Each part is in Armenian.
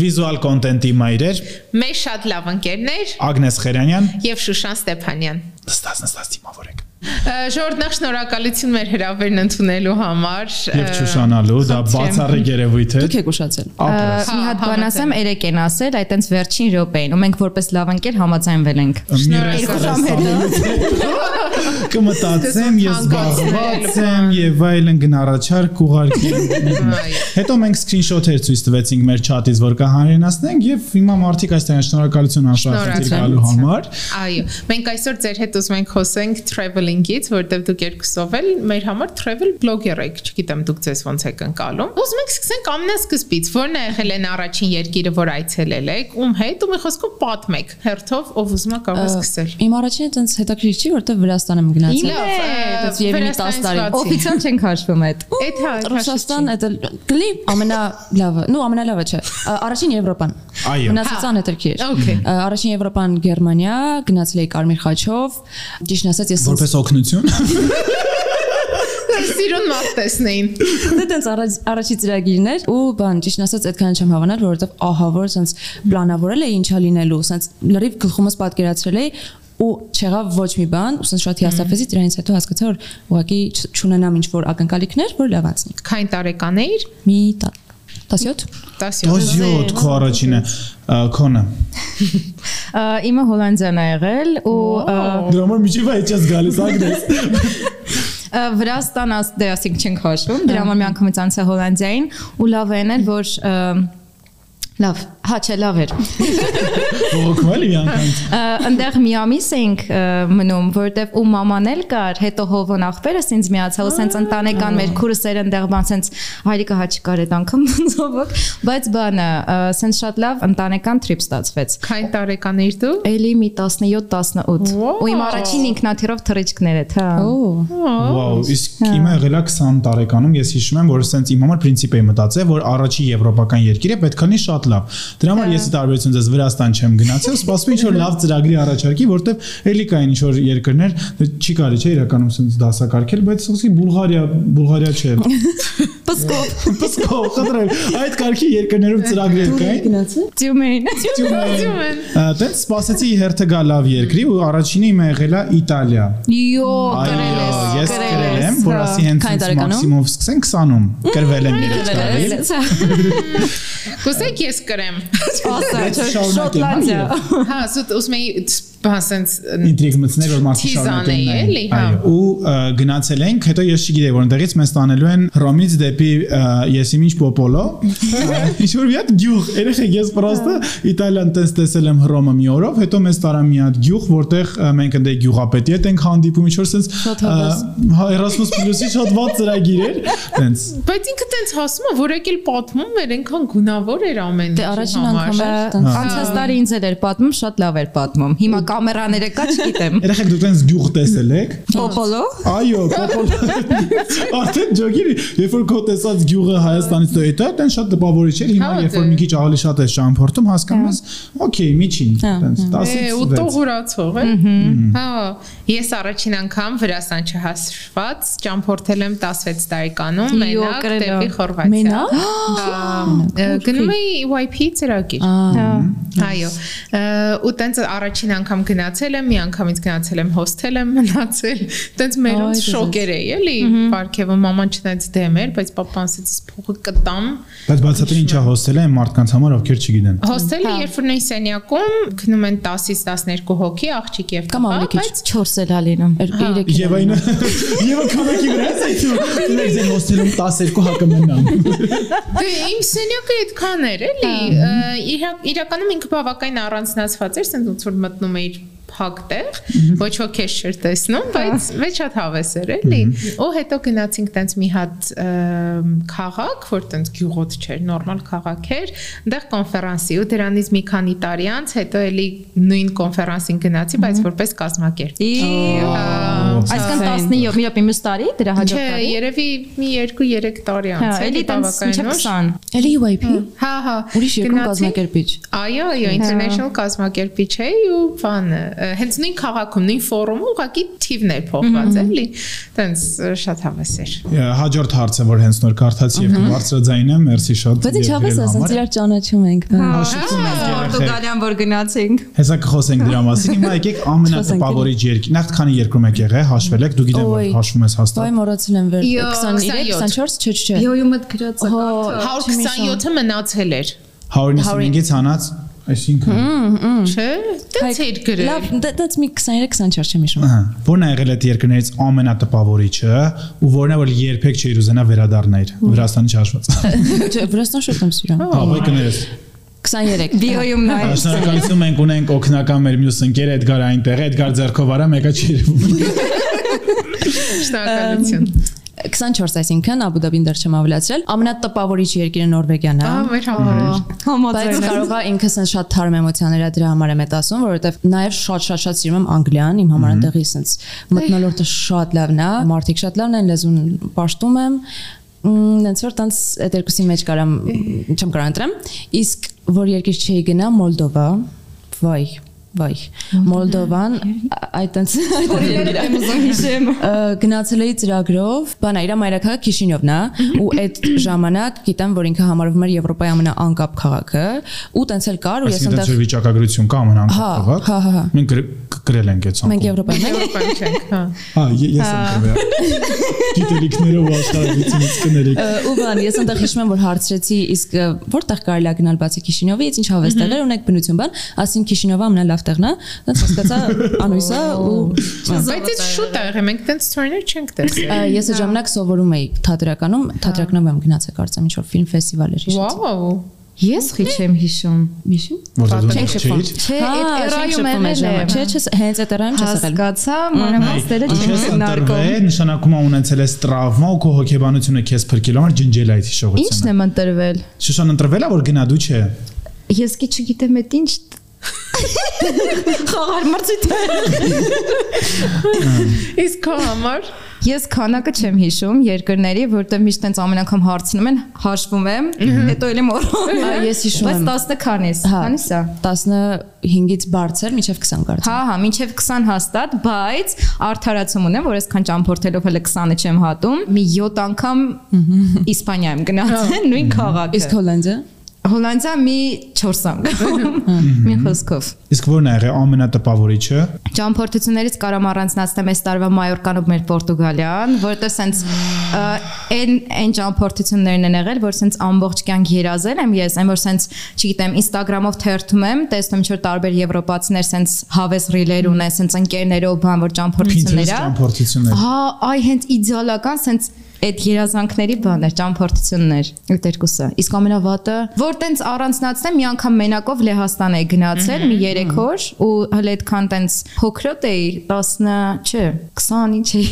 Վիզուալ կոնտենտի մայրեր Մեր շատ լավ ընկերներ Ագնես Խերյանյան եւ Շուշան Ստեփանյան։ Նստած նստած դիմավորեք։ Ժողովուրդ նախ շնորհակալություն մեր հրավերն ընդունելու համար։ Եվ ճուշանալու, դա բացառիկ երևույթ է։ Դուք եք ուշացել։ Ապրես։ Մի հատ բան ասեմ, երեք են ասել, այդ տենց վերջին րոպեին, ու մենք որպես լավ ընկեր համաձայնվել ենք։ Կմտածեմ, ես զբաղված եմ եւ այլն գնառաչար կուղարկեմ։ Հետո մենք սկրինշոթեր ցույց տվեցինք մեր chat-ից, որ կհանրենացնենք եւ հիմա մարդիկ այստեղ շնորհակալություն անշահացիր գալու համար։ Այո, մենք այսօր ձեր հետ ուզում ենք խոսենք traveling-ից, որտեղ դուք երկուսով էլ մեր համար travel blogger եք, չգիտեմ դուք ձեզ ոնց եք անցալում։ Ուզում ենք սկսենք ամենասկզբից, ո՞րն է եղել են առաջին երկիրը, որ այցելել եք, ում հետ ու մի խոսքով պատմեք, հերթով ով ուզում է կարող է սկսել։ Իմ առաջինը տենց հետաքրքիր չի, որտեղ Վրաստան եմ գնացել։ Լավ, Եվ մի 10 տարի։ Օֆիցիալ չենք հաշվում այդ։ Այդ հա, Ռուսաստան այդ գլի ամենալավը, նո ամենալավը չէ։ Առաջին Եվրոպան։ Այո։ Մնացածան հետաքրքիր։ Okay. Առաջին Եվրոպան Գերմանիա, գնացել էի Կարմիր խաչով։ Ճիշտ ասած ես Որպես օգնություն։ Սիրուն մարդ տեսնեին։ Դա տենց առաջ առաջի ծրագիրներ ու բան ճիշտ ասած այդքան չեմ հավանել որովհետև ահա որ sense պլանավորել էի ինչա լինելու sense լրիվ գլխումս պատկերացրել էի ու չեղավ ոչ մի բան ու sense շատ հիասթափեցի դրանից հետո հասկացա որ ուղղակի չունենամ ինչ որ ակնկալիքներ որ լավացնի Քայն տարեկան էիր։ մի 17 17 քո առաջինը քոնը։ Իմը Հոլանդիան է եղել ու Դրա համար միջև այդ չես գալիս ագնես։ ա, Վրաստան աս դե ասենք չենք հաշվում, դրա համար մի անգամից անցա Հոլանդիային ու լավ է նել, որ լավ, հա չէ լավ էր։ Ողոքվել մի անգամ։ Այնտեղ մի ամիս էինք մնում, որտեվ ու մաման էլ կար, հետո հովոն աղբերը ինձ միացել, ու սենց ընտանեկան մեր քուրսեր այնտեղ բան սենց հայրիկը հա չկար այդ անգամ ծովոք, բայց բանը ա, սենց շատ լավ ընտանեկան trip ստացվեց։ Քայն տարեկան էիր դու։ Էլի մի 17-18 Վաու։ ու իմ առաջին ինքնաթիռով թռիչքներ էր, հա։ օ Վաու, իսկ իմը եղել է 20 տարեկանում, ես հիշում եմ, որ սենց իմ համար պրինցիպ էի մտածել, որ առաջի եվրոպական երկիրը պետք է լինի շատ լավ։ Դրա համար ես տարբերություն ձեզ Վրաստան չեմ գնացել, սպասում ինչ որ լավ ծրագրի առաջարկի, որտեվ էլի կային ինչ որ երկրներ, դե չի կարելի չէ իրականում սենց դասակարգել, բայց ասի Բուլղարիա, Բուլղարիա չէ։ Պսկով, Պսկով, խնդրեմ, այդ կարգի երկրներում ծրագրեր կային։ գնացել Տյումեն։ Ջումեն։ Տենց սպասեցի հերթը գա լավ երկրի ու առաջինը իմը եղել է Իտալիա։ Յո, Այո, գրել ես։ ես գրել եմ, որ հա։ ասի հենց մաքսիմով սկսեն 20-ում։ Գրվել եմ երեք տարի։ Գրել ես։ Կուսեք ես կրեմ։ Ասա, Շոտլանդիա։ Հա, սուտ ուզում էի բան սենց ինտրիգ մտցնել որ մարդիկ շարունակեն էլի, հա։ ու գնացել ենք, հետո ես չգիտեի որ ընդեղից մեզ տանելու են Հռոմից դեպի ա, Եսիմինչ Պոպոլո։ Ինչ որ մի հատ գյուղ, երեխեք ես պրոստը Իտալիան տես տեսել եմ Հռոմը մի օրով, հետո մեզ տարան մի հատ գյուղ, որտեղ մենք ընդ գյուղապետի հետ ենք հանդիպում, ինչ որ sense Շատ հավես։ հա Erasmus Plus-ի շատ ված ծրագիր էր, տենց Բայց ինքը տենց հասում է, որ եկել պատմում էր, այնքան գունավոր էր ամեն Դե առաջին անգամ է տենց Անցած տարի ինձ էլ էր պատմում, շատ լավ էր պատմում։ Հիմա կամերաները կա, չգիտեմ։ Երեխեք դուք տենց գյուղ տեսել եք։ Պոպոլո։ Այո, Պոպոլո։ Արդեն ջոգիրի, երբ որ քո տեսած գյուղը Հայաստանից դու դա տեն շատ տպավորիչ էր։ Հիմա Հա, երբ որ դե։ մի քիչ ավելի շատ ես ճամփորդում, հասկանում ես, օքեյ, միջին, Հա, տենց Է, 10-ից ու 6։ տողուրացող է։ Հա, ես առաջին անգամ Վրաստան չհասված ճամփորդել եմ 16 տարեկանում մենակ դեպի Խորվաթիա։ Մենակ? Հա, գնում էի YP ծրագիր։ Ահա Այո։ ը, Ու տենց առաջին անգամ գնացել եմ, մի անգամից գնացել եմ հոստել եմ մնացել։ Տենց մերոնց շոկեր էի, էլի, Պարքևը մաման չնայած դեմ էր, բայց papan ասեց փողը կտամ։ Բայց բացատրի ինչա հոստելը այն մարդկանց համար, ովքեր չգիտեն։ Հոստելը երբ որ նույն սենյակում գնում են 10-ից 12 հոգի, աղջիկ եւ տղա, քիչ 4 էլ ա լինում 3 Եվ այն Եվը քամակի վրա է ցույց։ Դուք ձեր հոստելում 12 հակը մնամ։ Դե իմ սենյակը այդքան էր, էլի։ Իրականում ինքը բավական առանձնացված էր, ասենք ոնց որ մտնում էիր փակ տեղ, ոչ ոք քեզ չէր տեսնում, բայց մեջ շատ հավես էր, էլի։ Ու հետո գնացինք տենց մի հատ քաղաք, որ տենց գյուղոտ չէր, նորմալ քաղաք էր, այնտեղ կոնֆերանսի ու դրանից մի քանի տարի անց հետո էլի նույն կոնֆերանսին գնացի, բայց որպես կազմակերպ։ Այսքան 17, մի րոպե մյուս տարի, դրա հաջորդ Չէ, տարի։ երևի մի 2-3 տարի Հա, անց էլի տենց մինչև 20։ Էլի UIP Հա, հա։ ուրիշ երկու կազմակերպիչ Այո, այո, international կազմակերպիչ էի ու բանը, հենց նույն քաղաքում, նույն ֆորումում ուղղակի թիվներ փոխված էլի։ Տենց շատ հավես էր։ Հաջորդ հարցը, որ հենց նոր կարդացի եւ բարձրաձայն եմ, մերսի շատ։ Բայց ինչ հավես, ասած իրար ճանաչում ենք։ Հաշվում ենք երեխեք։ Պորտուգալիան որ գնացինք։ Հեսա կխոսենք դրա մասին։ Հիմա եկեք ամենատպավորիչ երկիր։ Նախ քանի երկրում եք եղել, հաշվել եք, դու գիտեմ որ հաշվում ես հաստատ։ Ոայ մոռացել եմ վեր Յո, 23, 24, չէ, չէ։ Յոյու մտ գրած է։ Հո, 127-ը մնացել էր։ 195-ից հանած, այսինքն Չէ՞։ Դից էր գրել։ Լավ, դա- դից մի 23, 24 չեմ հիշում։ Ահա, որն է եղել այդ երկրներից ամենատպավորիչը ու որն է որ երբեք չէր ուզենա վերադառնալ Վրաստանի չհաշված։ Չէ, Վրաստան շուտ եմ սիրում։ Հա, ոյ կներես։ 23։ Բիոյում նայ։ Շնորհակալություն մենք ունենք օգնական մեր մյուս ընկեր Էդգար այնտեղ, Էդգար ձերքով արա, մեկը չի երևում։ Շնորհակալություն։ 24, այսինքն Աբու Դաբին դեռ չեմ ավելացրել։ Ամենատպավորիչ երկիրը Նորվեգիան է։ Ահա մեր համար Բայց Համաձայն եմ։ կարող է ինքս են շատ թարմ էմոցիաներ է դրա համար եմ այդ ասում, որովհետև նաև շատ շատ շատ սիրում եմ Անգլիան, իմ համար այնտեղի sense մտնոլորտը շատ լավն է, մարդիկ շատ լավն են, լեզուն պաշտում եմ նենց որ տանց այդ երկուսի մեջ կարամ չեմ կարող ընտրեմ իսկ որ երկիր չի գնա Մոլդովա վայ վայ Մոլդովան այդ տենց Եմ ուզում հիշեմ։ գնացել էի ծրագրով, բանա իր մայրաքաղաք Քիշինովն է ու այդ ժամանակ գիտեմ որ ինքը համարվում էր Եվրոպայի ամենաանկապ քաղաքը ու տենց էլ կար ու ես Այսինքն այնտեղ դեռ վիճակագրություն կա ամենանգ Հա, քաղաք։ հա, հա, հա։ Մենք գրել- ենք այդ մենք ցանկում։ Եվրոպայում ենք Եվրոպայում չենք, հա։ Հա, ես եմ գրել։ Գիտելիքներով աշխարհից կներեք։ ու բան ես այնտեղ հիշում եմ որ հարցրեցի իսկ որտեղ կարելի է գնալ բացի Քիշինովից ինչ հավես տեղեր ունեք բնություն բան ասին Քիշինովը ամենալավ տեղն է դից հասկացա անույսա ու Բայց այս շուտ է եղել, մենք տենց story-ներ չենք տեսել։ ես այդ ժամանակ սովորում էի թատերականում թատերակնով եմ գնացել կարծեմ ինչ որ ֆիլմ ֆեստիվալ էր հիշեցի Վաու։ Ես խիչ եմ հիշում։ դու Չենք շփվում։ չէիր։ Չէ, Հա, այդ այդ եղել ժամանակ։ Չէ, չէ, հենց այդ երայում չես եղել։ Հասկացա, մանրամասները քննարկում։ ընտրվել, նշանակում է ունեցել ես տրավմա ու քո հոգեբանությունը քեզ փրկելու համար ջնջել այդ Ինչն հիշողությունը։ եմ ընտրվել։ Շուշան ընտրվել է որ գնա դու չէ։ Ես քի չգիտեմ այդ ինչ Խաղար մրցույթ։ Իսկ քո համար? Ես քանակը չեմ հիշում երկրների, որտեղ միշտ տենց ամեն անգամ հարցնում են, հաշվում եմ, հետո էլի մոռանում։ Ա, ես հիշում եմ։ Բայց 10-ը քանես։ Հա, Քանիս է։ 15-ից բարձր մինչև 20 կարծեմ։ Հա, հա, մինչև 20 հաստատ, բայց արդարացում ունեմ, որ այսքան ճամփորդելով հələ 20-ը չեմ հատում։ Մի 7 անգամ Իսպանիա եմ գնացել, նույն քաղաքը։ Իսկ Հոլանդիա։ Հոլանդիա մի 4 անգամ։ Մի խոսքով։ Իսկ որն է եղել ամենատպավորիչը։ Ճամփորդություններից կարամ առանձնացնեմ այս տարվա Մայորկան ու մեր Պորտուգալիան, որտեղ սենց այն այն ճամփորդություններն են եղել, որ սենց ամբողջ կյանք երազել եմ ես, այն որ սենց, չգիտեմ, Instagram-ով թերթում եմ, տեսնում ինչ որ տարբեր եվրոպացիներ սենց հավես ռիլեր ունեն, սենց ընկերներով բան, որ ճամփորդություններ է։ ճամփորդություններ։ Հա, այ հենց իդեալական սենց այդ երազանքների բաներ, ճամփորդություններ, այդ երկուսը։ Իսկ ամենավատը, որ տենց առանձնացնեմ, մի անգամ մենակով Լեհաստան էի գնացել, մի 3 օր ու հələ այդքան տենց փոքրոտ էի, 10, չէ, 20 ինչ էի։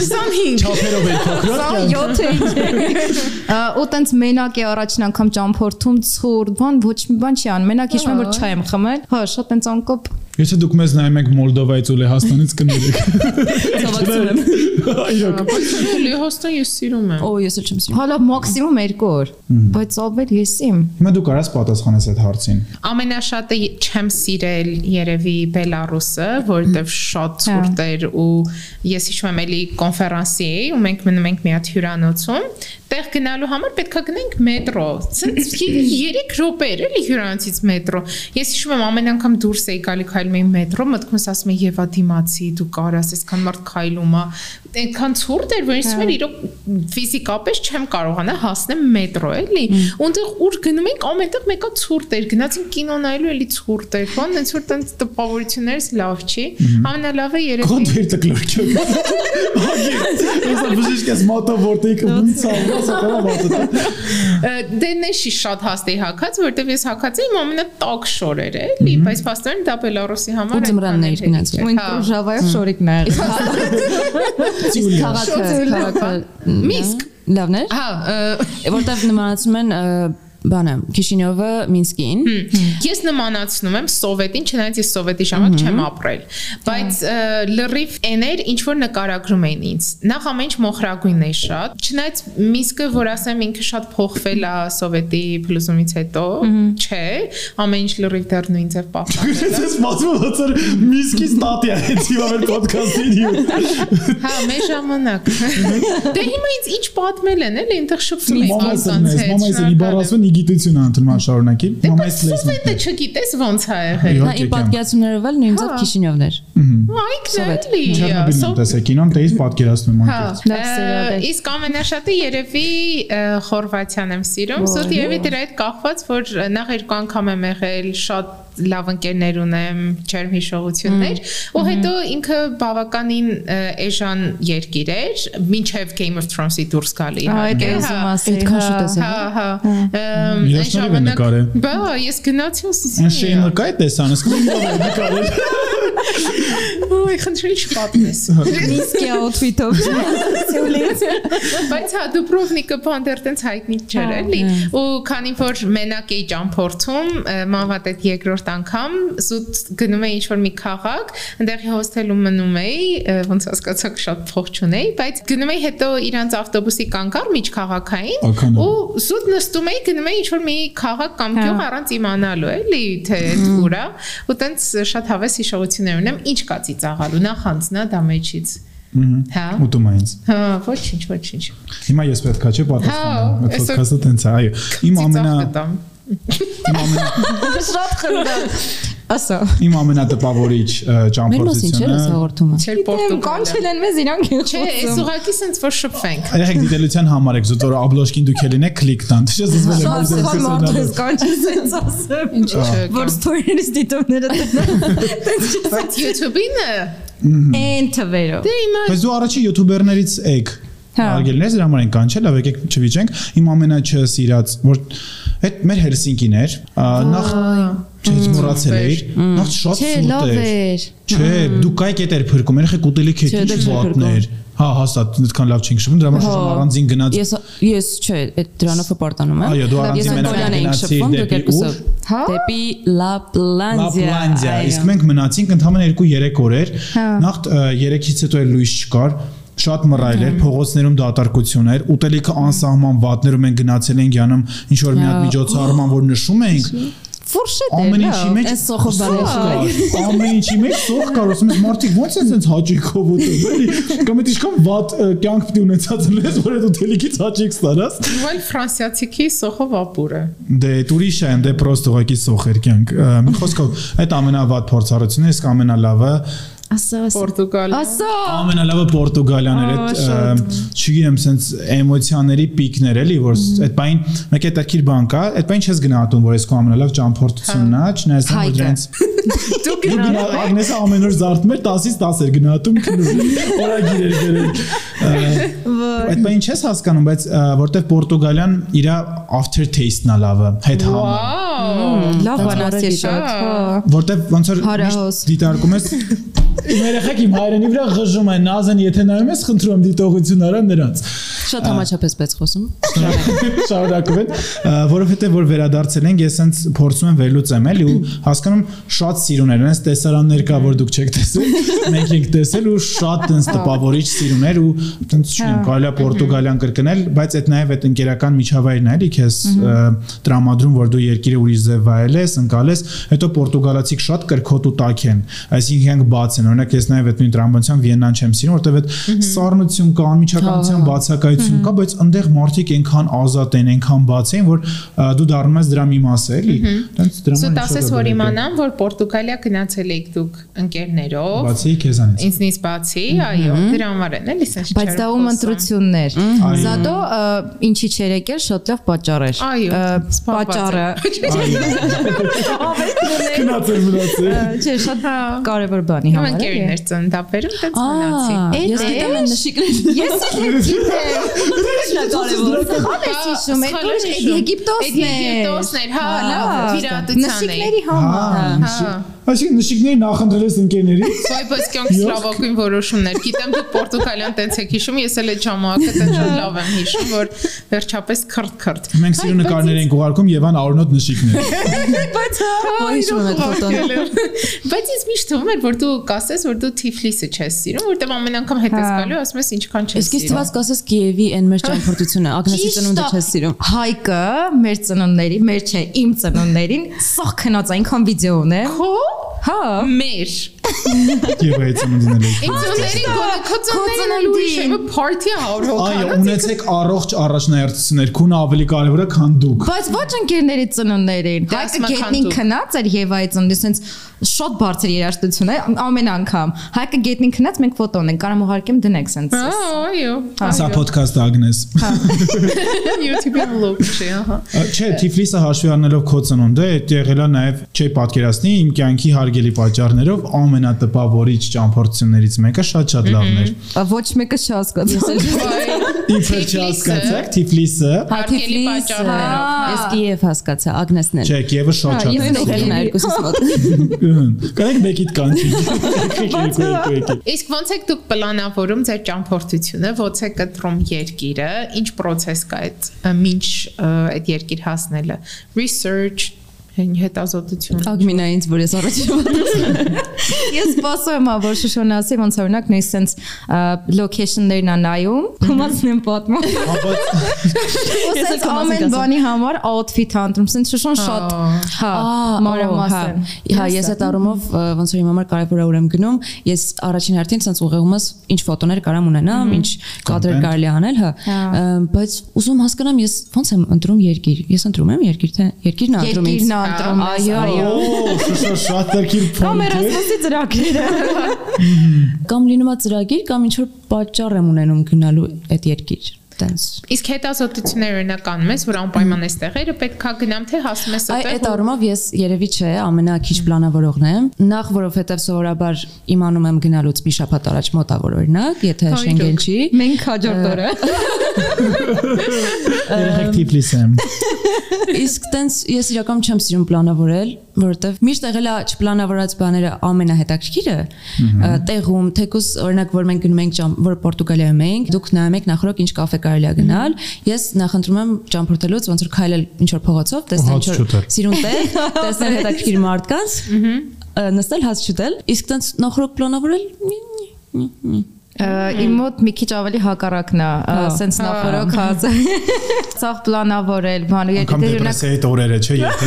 25 Չափերով է փոքրոտ։ 27 էի։ Ա, Ու տենց մենակ է առաջին անգամ ճամփորդում ցուրտ, բան ոչ մի բան չի անում։ Մենակ հիշում եմ որ չայ եմ խմել։ Հա, շատ տենց անկոպ Եթե դուք մեզ նայում եք Մոլդովայից ու Լեհաստանից կներեք։ Ցավակցում եմ։ Այո։ Լեհաստան ես սիրում եմ։ Օ, ես էլ չեմ սիրում։ Հալա մաքսիմում 2 օր, բայց ավել ես իմ։ Հիմա դու կարաս պատասխանես այդ հարցին։ Ամենաշատը չեմ սիրել երևի Բելարուսը, որովհետև շատ ցուրտ էր ու ես հիշում եմ էլի կոնֆերանսի էի ու մենք մնում ենք մի հատ հյուրանոցում տեղ գնալու համար պետքա գնենք մետրո։ Ցենց 3 րոպե էր էլի հյուրանոցից մետրո։ Ես հիշում եմ ամեն անգամ դուրս էի գալի քայլում էի մետրո, մտքումս ասում եմ Եվա դիմացի, դու կարաս, այսքան մարդ քայլում է։ Այնքան ցուրտ էր, որ ինձ թվում էր իրոք ֆիզիկապես չեմ կարողանա հասնեմ մետրո, էլի։ Ունտեղ ուր գնում ենք, ամենտեղ մեկը ցուրտ էր, գնացին կինո նայելու էլի ցուրտ էր։ Բան այնց որ տենց տպավորություններս լավ չի։ Ամենալավը երևի Կոնտ վեր տկլորքյո։ Ես բժիշկ ես մոտո որտեղ կբունց ավրասա կարա մոտո։ դենեշի շատ հաստ էի հակած, որովհետև ես հակած էի իմ ամենատակ շորերը, էլի, բայց փաստորեն դա Բելարուսի համար Ու ձմռաններ այնքան էլ գնացի։ չէ։ Ու Հա։ ինքրոժավայով շորիկն է եղել։ քաղաքը, քաղաքը Միսկ։ լավն է։ Հա, Որտեվ նմանացնում են բանը Քիշինովը Մինսկին։ Ես նմանացնում եմ սովետին, չնայած ես սովետի ժամանակ չեմ ապրել, բայց լրիվ էներ ինչ որ նկարագրում էին ինձ։ Նախ ամեն ինչ մոխրագույն է շատ, չնայած Միսկը, որ ասեմ ինքը շատ փոխվել է սովետի փլուզումից հետո, չէ, ամեն ինչ լրիվ դեռ նույն ձև պահպանել։ Ես մածում ոնց որ միսկի ստատիա էցի վեր ոդքասթի։ Հա, մեր ժամանակ։ Դե հիմա ինձ ինչ պատմել են, էլի, այնտեղ շփվում Մամայս ասանց հետ։ մամայս ի բարասուն գիտություն անդրման շարունակի։ Մամայս լես։ Սովետը չգիտես ոնց ա եղել։ Նա իմ պատկերացումներով էլ նույն ձև Հա։ Քիշինյովն էր։ էլի։ Չերնոբիլն տեսա կինոն դեից պատկերացնում Հա, սերիալ է։ ը, իսկ ամենաշատը երևի Խորվաթիան եմ սիրում, սուտ երևի դրա հետ կախված, որ նախ երկու անգամ եմ եղել, շատ լավ ընկերներ ունեմ, ջերմ հիշողություններ, ու հետո ինքը բավականին էժան երկիր էր, մինչև Game of Thrones-ի դուրս գալի։ Այդ իհարկե, հա։ Այդքան շուտ Հա, հա։ Ըմ, Ես այն նորից եմ նկարել։ Բա, ես գնացի ու Այն ասեցի։ շեյմը կայ տեսան, իսկ լավ նկարել։ Ոյ, խնդրի չպատմես։ Միսկի outfit-ով։ Բայց հա Դուբրովնիկը բանդեր տենց հայտնի չէր էլի ու քանի որ մենակ էի ճամփորդում մանվատ այդ երկրորդ անգամ զուտ գնում էի ինչ որ մի քաղաք այնտեղի հոստելում մնում էի ոնց հասկացաք շատ փող չունեի բայց գնում էի հետո իրանց ավտոբուսի կանգար միջքաղաքային ու զուտ նստում էի գնում էի ինչ որ մի քաղաք կամ գյուղ առանց իմանալու էլի թե ուր է ու տենց շատ հավես հիշողություններ ունեմ ինչ կա ծիծաղալու նախ անցնա դա մեջից Հա։ Ուտում այնց։ Հա, ոչինչ, ոչինչ։ Հիմա ես պետքա չէ Հա, պատասխանեմ։ Այդ այսօր- ոդքասթը տենց է, այո։ Իմ ամենա իմ ամենա Շատ խնդրեմ։ Ասա։ իմ ամենատպավորիչ ը, Մեր մասին չէ՞ ճամփորդությունը հաղորդումը։ Դեմ Պորտուգալիա։ կանչել են մեզ իրանք Չէ, այս ուղակի sense որ շփվենք։ Երեք դիտելության համար եք զուտ որ աբլոշկին դուք ելին եք կլիկ տան։ Չէ՞ զսվել եմ Շատ այս սխալ մարդ ես դեպքը։ կանչել sense ասեմ։ Ինչ չէ։ Որ ստորիերից դիտումները տնեն։ Բայց YouTube-ին է։ Էն թվերով։ Դե հիմա Բայց դու առաջի յութուբերներից եք։ Հա։ Արգելներս դրա համար են կանչել, լավ եկեք չվիճենք։ Իմ ամենաչսիրած որ այդ մեր Հելսինկին էր, նախ չէ, ես մոռացել էի, նախ շատ սուտ էր։ Չէ, դու կայք էդ էր փրկում, երեք ուտելիք եք ինչ վատներ։ Հա, հաստատ այդքան լավ չենք շփում, դրա համար Հա։ առանձին գնաց։ Ես ես չէ, այդ դրանով հպարտանում եմ։ Այո, դու առանձին մենակ գնացիր շփվում, դուք դեպի ուր։ Հա։ Դեպի Լապլանդիա։ Լապլանդիա, իսկ մենք մնացինք ընդհանրապես 2-3 օրեր։ Նախ 3-ից հետո էլ լույս չկար շատ մռայլ էր, փողոցներում դատարկություն էր, ուտելիքը անսահման վատներ ու մենք գնացել ենք յանում ինչ որ մի հատ Հա, միջոցառման, որ նշում էինք, Ֆուրշետ է։ ամեն ինչի մեջ Այս սոխը կար, ամեն ինչի մեջ սոխ կար, ասում ես մարդիկ ո՞նց են sense հաճիկով ուտում, էլի։ Կամ այդ ինչքան վատ կյանք պետք է ունեցած լինես, որ այդ ուտելիքից հաճիկ ստանաս։ Ուալ ֆրանսիացիքի սոխով ապուրը։ Դե ուրիշ է, դե պրոստ ուղակի սոխ էր կյանք։ Մի խոսքով, այդ ամենավատ փորձառությունն է, իսկ ամենալավը Ասա, ասա։ Պորտուգալիա։ Ասա։ ամենալավը Պորտուգալիան էր այդ չգիտեմ սենց էմոցիաների պիկներ էլի որ այդ բային մեկ է տակիր բան կա այդ բային չես գնահատում որ այս քո ամենալավ ճամփորդությունն է չնայած որ դրանց Դու դու գնա գնա Ագնեսը ամեն օր զարթում էր 10-ից 10 էր գնահատում քնում օրագիր էր գրել այդ բային չես հասկանում բայց որտեվ Պորտուգալիան իր after taste-ն է լավը հետ համը Լավ բանաս է շատ։ Հա։ որտեվ ոնց որ դիտարկում ես իմ երեխեք իմ հայրենի վրա ղժում են նազեն եթե նայում ես խնդրում եմ դիտողություն արա նրանց Շատ համաչափ ես խոսում։ շարունակում են, որովհետև որ վերադարձել ենք, ես հենց փորձում եմ վերլուծեմ էլի ու հասկանում շատ սիրուներ, հենց տեսարաններ կա, որ դուք չեք տեսել, մենք ենք տեսել ու շատ հենց տպավորիչ սիրուներ ու հենց չունեմ, կարելի է Պորտուգալիան կրկնել, բայց այդ նաև այդ ընկերական միջավայրն է էլի քեզ տրամադրում, որ դու երկիրը ուրիշ ձև վայելես, ընկալես, հետո պորտուգալացիք շատ կրկոտ ու տաք են, այսինքն բաց են, օրինակ ես նաև այդ նույն տրամաբանության Վիեննան չեմ սիրում, որովհետև այդ սառնություն կա, անմիջականության բացակայություն կա, բայց այնտեղ մարդիկ այնքան ազատ են, այնքան բաց են, որ դու դառնում ես դրա մի մասը, էլի։ Դրանց դրա Սուտ համար ասես որ իմանամ, որ Պորտուգալիա գնացել եք դուք ընկերներով։ բացի քեզանից։ Ինձնից բացի, այո, դրա համար են, էլի sense Բայց դա ում ընտրություններ։ Զատո ինչի չեր եկել շատ լավ պատճառ էր։ Պատճառը Քնացել մնացել։ չէ շատ կարևոր բանի Իմ համար։ ընկերներ ծնդաբերում տենց մնացի։ Ահա, ես Էդ գիտեմ է։ են նշիկներ։ Ես էլ գիտեմ։ Սխալ ես հիշում, այդ որ Եգիպտոսն է։ Եգիպտոսն էր, հա, լավ, Հա, վիրատության է։ Նշիկների համար։ Հա։ Այսինքն նշիկների նախընտրել ես ընկերների։ բայց կյանք սլավակույն որոշումներ։ Գիտեմ դուք Պորտուգալիան տենց եք հիշում, ես էլ այդ ժամանակը տենց շատ լավ եմ հիշում, որ վերջապես քրտ-քրտ։ Մենք սիրո նկարներ ենք ուղարկում Եվան Արոնոտ նշիկներ։ Բայց հիշում այդ ֆոտոն։ Բայց ինձ միշտ թվում էր, որ դու կասես, որ դու Թիֆլիսը չես սիրում, որտեղ ամեն անգամ հետ ես գալու, ասում ես ինչքան չես Իսկ իսկ սիրում։ թվաց կասես Կիևի այն մեր ճամփորդությունը, Ագնեսի ծնունդը չես սիրում։ Հայկը մեր ծնունդների, մեր չէ, իմ ծնունդներին սա քնած այնքան վիդեո ունե։ Քո Հա։ մեր Եվ այդ ծնունդին էլ։ քո ծնողների ուրիշ է, party-ը հավոր հոգա։ Այո, ունեցեք առողջ առաջնահերթություններ, քունը ավելի կարևոր է, քան դուք։ Բայց ոչ ընկերների ծնունդներին։ Հայկը գետնին քնած էր եւ այդ ծնունդի sense շատ բարձր երաժշտություն է ամեն անգամ։ Հայկը գետնին քնած մենք ֆոտոն ենք, կարամ ուղարկեմ դնեք sense։ Այո։ Սա ոդքասթ Ագնես։ YouTube-ի vlog չի, ահա։ Չէ, Թիֆլիսը հաշվի առնելով քո ծնունդը, այդ եղելա նաև չի պատկերացնի իմ կյանքի հարգելի պատճառներով ամենատպավորիչ ճամփորդություններից մեկը շատ-շատ լավն էր։ Ոչ մեկը չհասկացա։ Իբր չհասկացաք Թիֆլիսը։ հա։ Ես Կիև հասկացա, Ագնեսն էլ։ Չէ, Կիևը շատ Հա, շատ։ ես նա երկուսից մոտ։ Կարեք մեկիդ կանչի։ Իսկ ոնց եք դուք պլանավորում ձեր ճամփորդությունը, ոնց եք կտրում երկիրը, ինչ process կա այդ մինչ այդ երկիր հասնելը։ Research հետազոտություն։ Ագմինա ինձ որ ես առաջին Ես սպասում եմ, որ Շուշոնը ասի ոնց օրինակ նույն sense location-ներն է նայում, ումացն եմ պատմում։ Ես ամեն բանի համար outfit հանդրում, sense Շուշոն շատ հա մանրամասն։ Հա, ես այդ առումով ոնց որ իմ համար կարևոր է ուրեմ գնում, ես առաջին հերթին ցած ուղեղումս ինչ ֆոտոներ կարամ ունենամ, ինչ կադրեր կարելի անել, հա։ Ըմ, Բայց ուզում հասկանամ ես ոնց եմ ընտրում երկիր։ Ես ընտրում եմ երկիր թե երկիրն է ընտրում ինձ։ Երկիրն է ընտրում։ Այո, շուշո շատ Կամ փոքր։ Erasmus-ի ծրագրերը։ Կամ լինում է ծրագիր, կամ ինչ որ պատճառ եմ ունենում գնալու այդ երկիր։ Տենց։ Իսկ հետազոտություններ օրինակ անում ես, որ անպայման այս տեղերը պետքա գնամ, թե հասնում ես Այ այդտեղ։ այդ առումով ես երևի չէ, ամենակիչ պլանավորողն եմ։ Նախ որովհետև սովորաբար իմանում եմ գնալուց մի շաբաթ առաջ մոտավոր օրինակ, եթե Շենգեն չի։ Մենք հաջորդ օրը։ Երեք Թիֆլիս եմ։ Իսկ տենց ես իրականում չեմ սիրում պլանավորել, որովհետև միշտ եղել է չպլանավորած բաները ամենահետաքրքիրը տեղում, թեկուզ օրինակ որ մենք գնում ենք ճամ, որ Պորտուգալիայում ենք, դուք նայում եք նախորդ ինչ կաֆե կարելի է գնալ, ես նախընտրում եմ ճամփորդելուց ոնց որ քայլել ինչ որ փողոցով, տեսնել ինչ որ սիրուն տեղ, տեսնել հետաքրքիր մարդկանց, նստել հաց շուտել, իսկ տենց նախորդ պլանավորել Իմ մոտ մի քիչ ավելի հակառակն է, սենց նախորոք հաց։ Ցախ պլանավորել, բան Անկամ դեպրեսիայի տորերը, չէ, եթե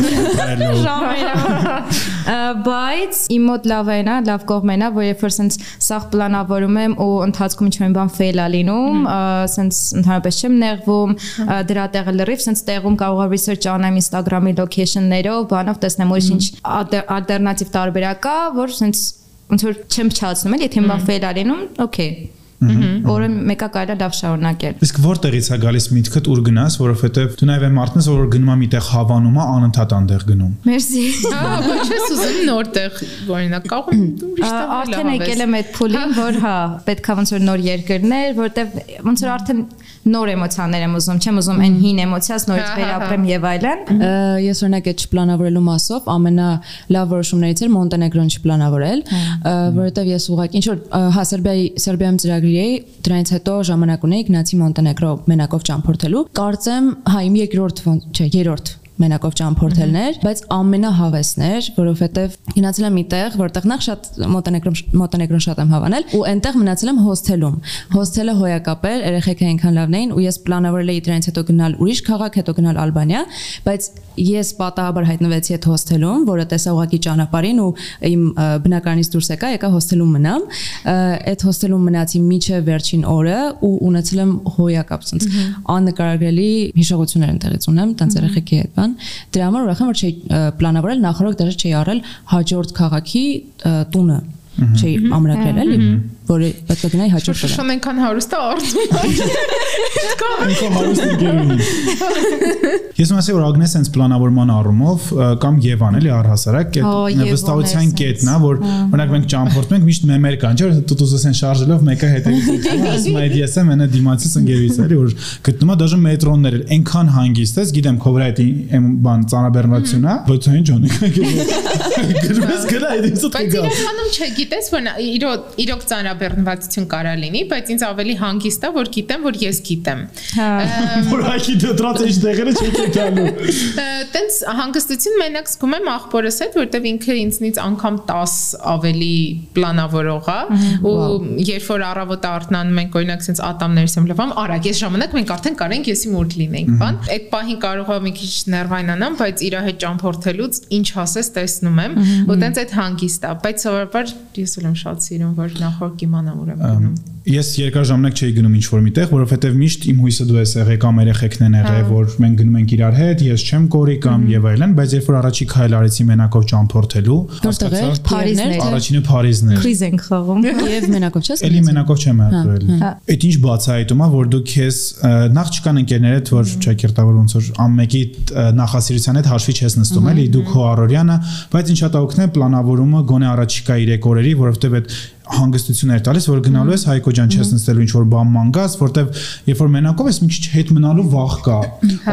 Բայց իմ մոտ լավ է նա, լավ կողմն է, որ երբ որ սենց սաղ պլանավորում եմ ու ընթացքում ինչ-որ բան ֆեյլ է լինում, սենց ընդհանրապես չեմ նեղվում, դրա տեղը լրիվ սենց տեղում կարող եմ research անեմ Instagram-ի location-ներով, բանով տեսնեմ որ ինչ ալտերնատիվ տարբերակ կա, որ սենց ոնց որ չեմ փչացնում, էլ եթե է լինում, օքեյ։ Օրը մեկը կարելի է լավ շարունակել։ Իսկ որտեղից է գալիս միտքդ ուր գնաս, որովհետև դու նաև այն մարդն ես, որ գնում է միտեղ հավանում անընդհատ անտեղ գնում։ Մերսի։ Հա, ոչ ես ուզում նորտեղ օրինակ կարող եմ Արդեն եկել եմ այդ փուլին, որ հա, պետքա ոնց որ նոր երկրներ, որտեվ ոնց որ արդեն նոր էմոցիաներ եմ ուզում, չեմ ուզում այն հին էմոցիաս նորից Հա, հա, վերապրեմ եւ այլն։ Ես օրինակ այդ չպլանավորելու մասով ամենալավ որոշումներից էր Մոնտենեգրոն չպլանավորել, ը, որովհետև ես ուղղակի ինչ որ հա Սերբիայի Սերբիայում ծրագրի էի, դրանից հետո ժամանակ ունեի գնացի Մոնտենեգրո մենակով ճամփորդելու։ Կարծեմ, հա իմ երկրորդ, չէ, երրորդ մենակով ճամփորդելներ, բայց ամենահավեսներ, որովհետև գնացել եմ մի տեղ, որտեղ նախ շատ մոտենեգրոն մոտենեգրոն շատ եմ հավանել ու այնտեղ մնացել եմ հոսթելում։ Հոսթելը հոյակապ էր, երեխեքը այնքան լավն էին ու ես պլանավորել էի դրանից հետո գնալ ուրիշ քաղաք, հետո գնալ Ալբանիա, բայց ես պատահաբար հայտնվեցի այդ հոսթելում, որը տեսա ուղակի ճանապարհին ու իմ բնակարանից դուրս եկա, եկա հոսթելում մնամ։ Այդ հոսթելում մնացի միջև վերջին օրը ու ունեցել եմ հոյակապ, ցած աննկարագրելի հիշողություններ են տեղից ունեմ, տենց երեխեքի հետ բան։ Դրա համար ուրախ եմ որ չի ը, պլանավորել նախորդ դեռ չի արել հաջորդ քաղաքի տունը չի ամրագրել էլի որը պետք է գնայի հաջորդ օրը։ Շուշան այնքան հարուստ է արդյոք։ Ինքո հարուստ ընկերուհի։ Ես ասեմ որ Ագնես sense պլանավորման առումով կամ Եվան էլի առհասարակ այդ վստահության կետն է որ օրինակ մենք ճամփորդում ենք միշտ մեմեր կան չէ՞ որ տուտուսս են շարժելով մեկը հետևից ասում է ես եմ այնա դիմացից ընկերուհիս էլի որ գտնում է դաժե մետրոններ էլ այնքան հանգիստ ես գիտեմ քո վրա այդ իմ բան ծանրաբեռնվածությունն է բայց այն ջան գրես գնա այդ ինձ Բայց տգա իրականում չգիտես որ իրոք իրոք ծանրաբեռնվածություն կարա լինի, բայց ինձ ավելի հանգիստ է որ գիտեմ որ ես գիտեմ։ Հա։ որ այքի դրած է տեղերը չեք եկալու Տենց հանգստություն մենակ զգում եմ աղբորս հետ, որտեվ ինքը ինձնից անգամ 10 ավելի պլանավորող է ու երբ որ առավոտը արթնանում ենք օրինակ sense ատամներս եմ լվամ, արագ ես ժամանակ մենք արդեն կարենք եսի մոտ լինենք, բան։ Այդ պահին կարող է մի քիչ ներվայնանամ, բայց իր հետ ճամփորդելուց ինչ ասես տեսնում եմ, ու տենց այդ հանգիստ է, բայց սովորաբար ես եմ շատ սիրում, որ նախորդ իմանամ ուր եմ գնում։ Ես երկար ժամանակ չէի գնում ինչ որ միտեղ, որովհետև միշտ իմ հույսը դու ես եղել կամ երեխեքն են եղել, որ մենք գնում ենք իրար հետ, ես չեմ կորի կամ եւ այլն, բայց երբ որ առաջի քայլ արեցի մենակով ճամփորդելու, Որտեղ է։ Փարիզն է։ Առաջինը Փարիզն էր։ Քրիզ ենք խաղում։ Եվ մենակով չես։ Էլի մենակով չեմ եղել։ հա։ Այդ ինչ բացահայտում է, որ դու քեզ նախ չկան ընկերներդ, որ չակերտավոր ոնց որ ամմեկի նախասիրության հետ հաշվի չես նստում, էլի դու քո առօրյանը, բայց ինչա տա օգնե պլանավորումը գոնե առաջիկա 3 օրերի, որովհետև այդ հանգստություններ տալիս, որ գնալու ես Հայկո ջան չես նստելու ինչ որ բան ման գաս, որտեվ երբ որ մենակով ես մի քիչ հետ մնալու վախ կա։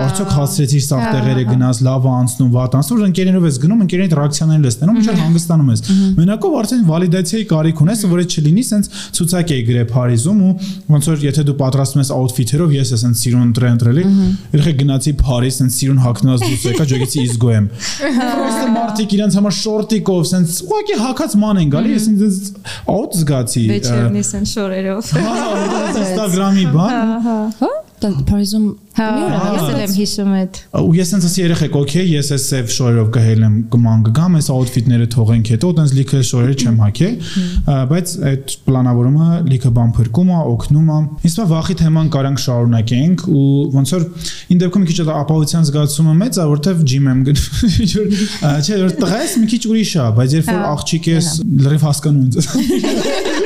Արդյոք հասցրեցիր սաղ տեղերը գնաս, լավ է անցնում, վատ անցնում, որ ընկերներով ես գնում, ընկերների ռեակցիաները լսնում, ինչ որ հանգստանում ես։ Մենակով արդեն վալիդացիայի կարիք ունես, որ այդ չլինի, սենց ցուցակ էի գրե Փարիզում ու ոնց որ եթե դու պատրաստում ես աուտֆիթերով, ես ես սենց սիրուն տրենտրելի, երբ գնացի Փարիզ, սենց սիրուն հագնած դուրս եկա, ջոգեցի իզգո եմ։ Պրոստը մարդիկ իրենց համար շորտիկով, սենց ուղղակի հակած ման են գալի, ես ինձ աուտ զգացի։ Վեճերնիս են շորերով։ Հա, Instagram-ի բան։ Հա, տան Փարիզում Հա, ես եմ հիշում այդ։ ու ես sense ասի երեխեք, օքեյ, ես էս սև շորերով կհելեմ, կման կգամ, այս աուտֆիթները թողենք հետո, տենց լիքը շորերը չեմ հագել, բայց այդ պլանավորումը լիքը բան փրկում է, օգնում է։ Իսկ վախի թեման կարանք շարունակենք ու ոնց որ ին դեպքում մի քիչ այդ ապահովության զգացումը մեծ է, որովհետև ջիմ եմ գնում, ինչ որ չէ, որ տղա ես մի քիչ ուրիշ է, բայց երբ որ աղջիկ ես, լրիվ հասկանում ես։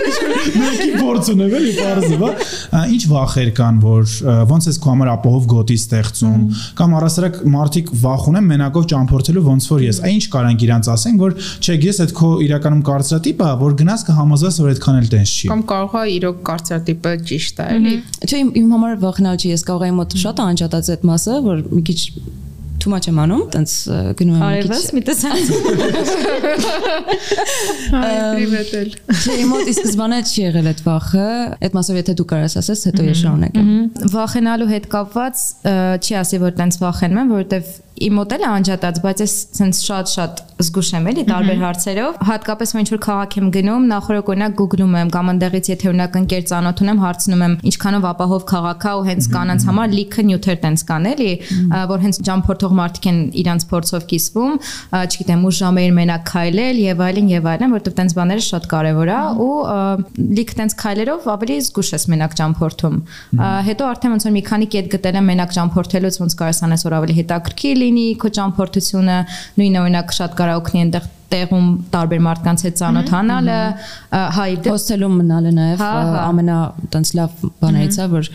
Մեկի փորձ ունեմ էլի բարձր, բա։ Ա, Ինչ վախեր կան, որ ոնց ես քո համար ապահով գոտի ստեղծում, կամ առասարակ մարդիկ վախ ունեն մենակով ճամփորդելու ոնց որ ես։ Այն ինչ կարանք իրանց ասեն, որ չէ, ես այդ քո իրականում կարծրատիպը, որ գնաս կհամոզես, որ այդքան էլ տենց չի։ Կամ կարող է իրոք կարծրատիպը ճիշտ է, էլի։ Չէ, իմ, իմ համար վախնալ չի, ես կարող եմ մոտ շատ անջատած այդ մասը, որ մի քիչ too much եմ անում, տենց գնում եմ մի Արևս քիչ։ մի տեսած։ Պրիվետ էլ։ Չէ, իմ մոտ ի սկզբանե չի եղել այդ վախը, այդ մասով եթե դու կարաս ասես, հետո ես շարունակեմ։ Վախենալու հետ կապված չի ասի որ տենց վախենում եմ, որովհետև իմ մոտ էլ է անջատած, բայց ես սենց շատ-շատ զգուշ եմ էլի տարբեր հարցերով։ Հատկապես որ ինչ որ քաղաք եմ գնում, նախորդ օրինակ Google-ում եմ կամ այնտեղից եթե օրինակ ընկեր ծանոթ ունեմ, հարցնում եմ ինչքանով ապահով քաղաք է ու հենց կանանց համար լիքը նյութեր տենց կան էլի, որ հենց ճամփորդող մարդիկ են իրանց փորձով կիսվում, չգիտեմ, ու ժամեր մենակ քայլել եւ այլն եւ այլն, որովհետեւ տենց բաները շատ կարեւոր է ու լիքը տենց քայլերով ավելի զգուշ ես մենակ ճամփորդում։ Հետո արդեն ոնց որ մի քանի կետ գտել եմ մենակ ճամփորդելուց ոնց կարես անես որ ավելի հետաքրքիր լինի քո ճամփորդությունը, նույնը օրինակ շատ կարող օգնի այնտեղ տեղում տարբեր մարդկանց հետ ծանոթանալը, հա Հոստելում մնալը նաև Հա, հա։ ամենա տենց լավ բաներից է, որ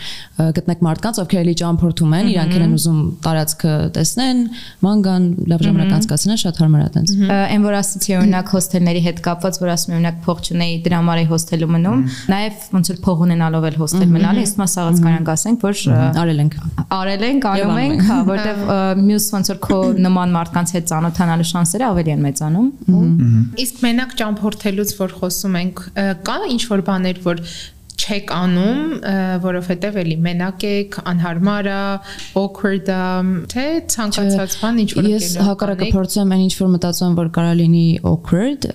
գտնեք մարդկանց, ովքեր էլի ճամփորդում են, իրանք են ուզում տարածքը տեսնեն, ման գան, լավ ժամանակ անցկացնեն, շատ հարմար է տենց։ Այն որ ասացի օրինակ հոստելների հետ կապված, որ ասում եմ օրինակ փող չունեի դրա համար էի հոստելում մնում, նաև ոնց որ փող ունենալով էլ հոստել մնալը, իսկ մաս աղաց կարանք ասենք, որ Արել ենք։ արել ենք, անում ենք, հա, որտեվ մյուս ոնց որ քո նման մարդկանց հետ ծանոթանալու շանսերը ավելի են մեծանում։ Իսկ մենակ ճամփորդելուց որ խոսում ենք, կա ինչ որ բաներ, որ չեք անում, որովհետև էլի մենակ եք, անհարմար է, awkward է, թե ցանկացած բան ինչ որ Ես հակառակը փորձում եմ ինչ որ մտածում եմ, որ կարա լինի awkward,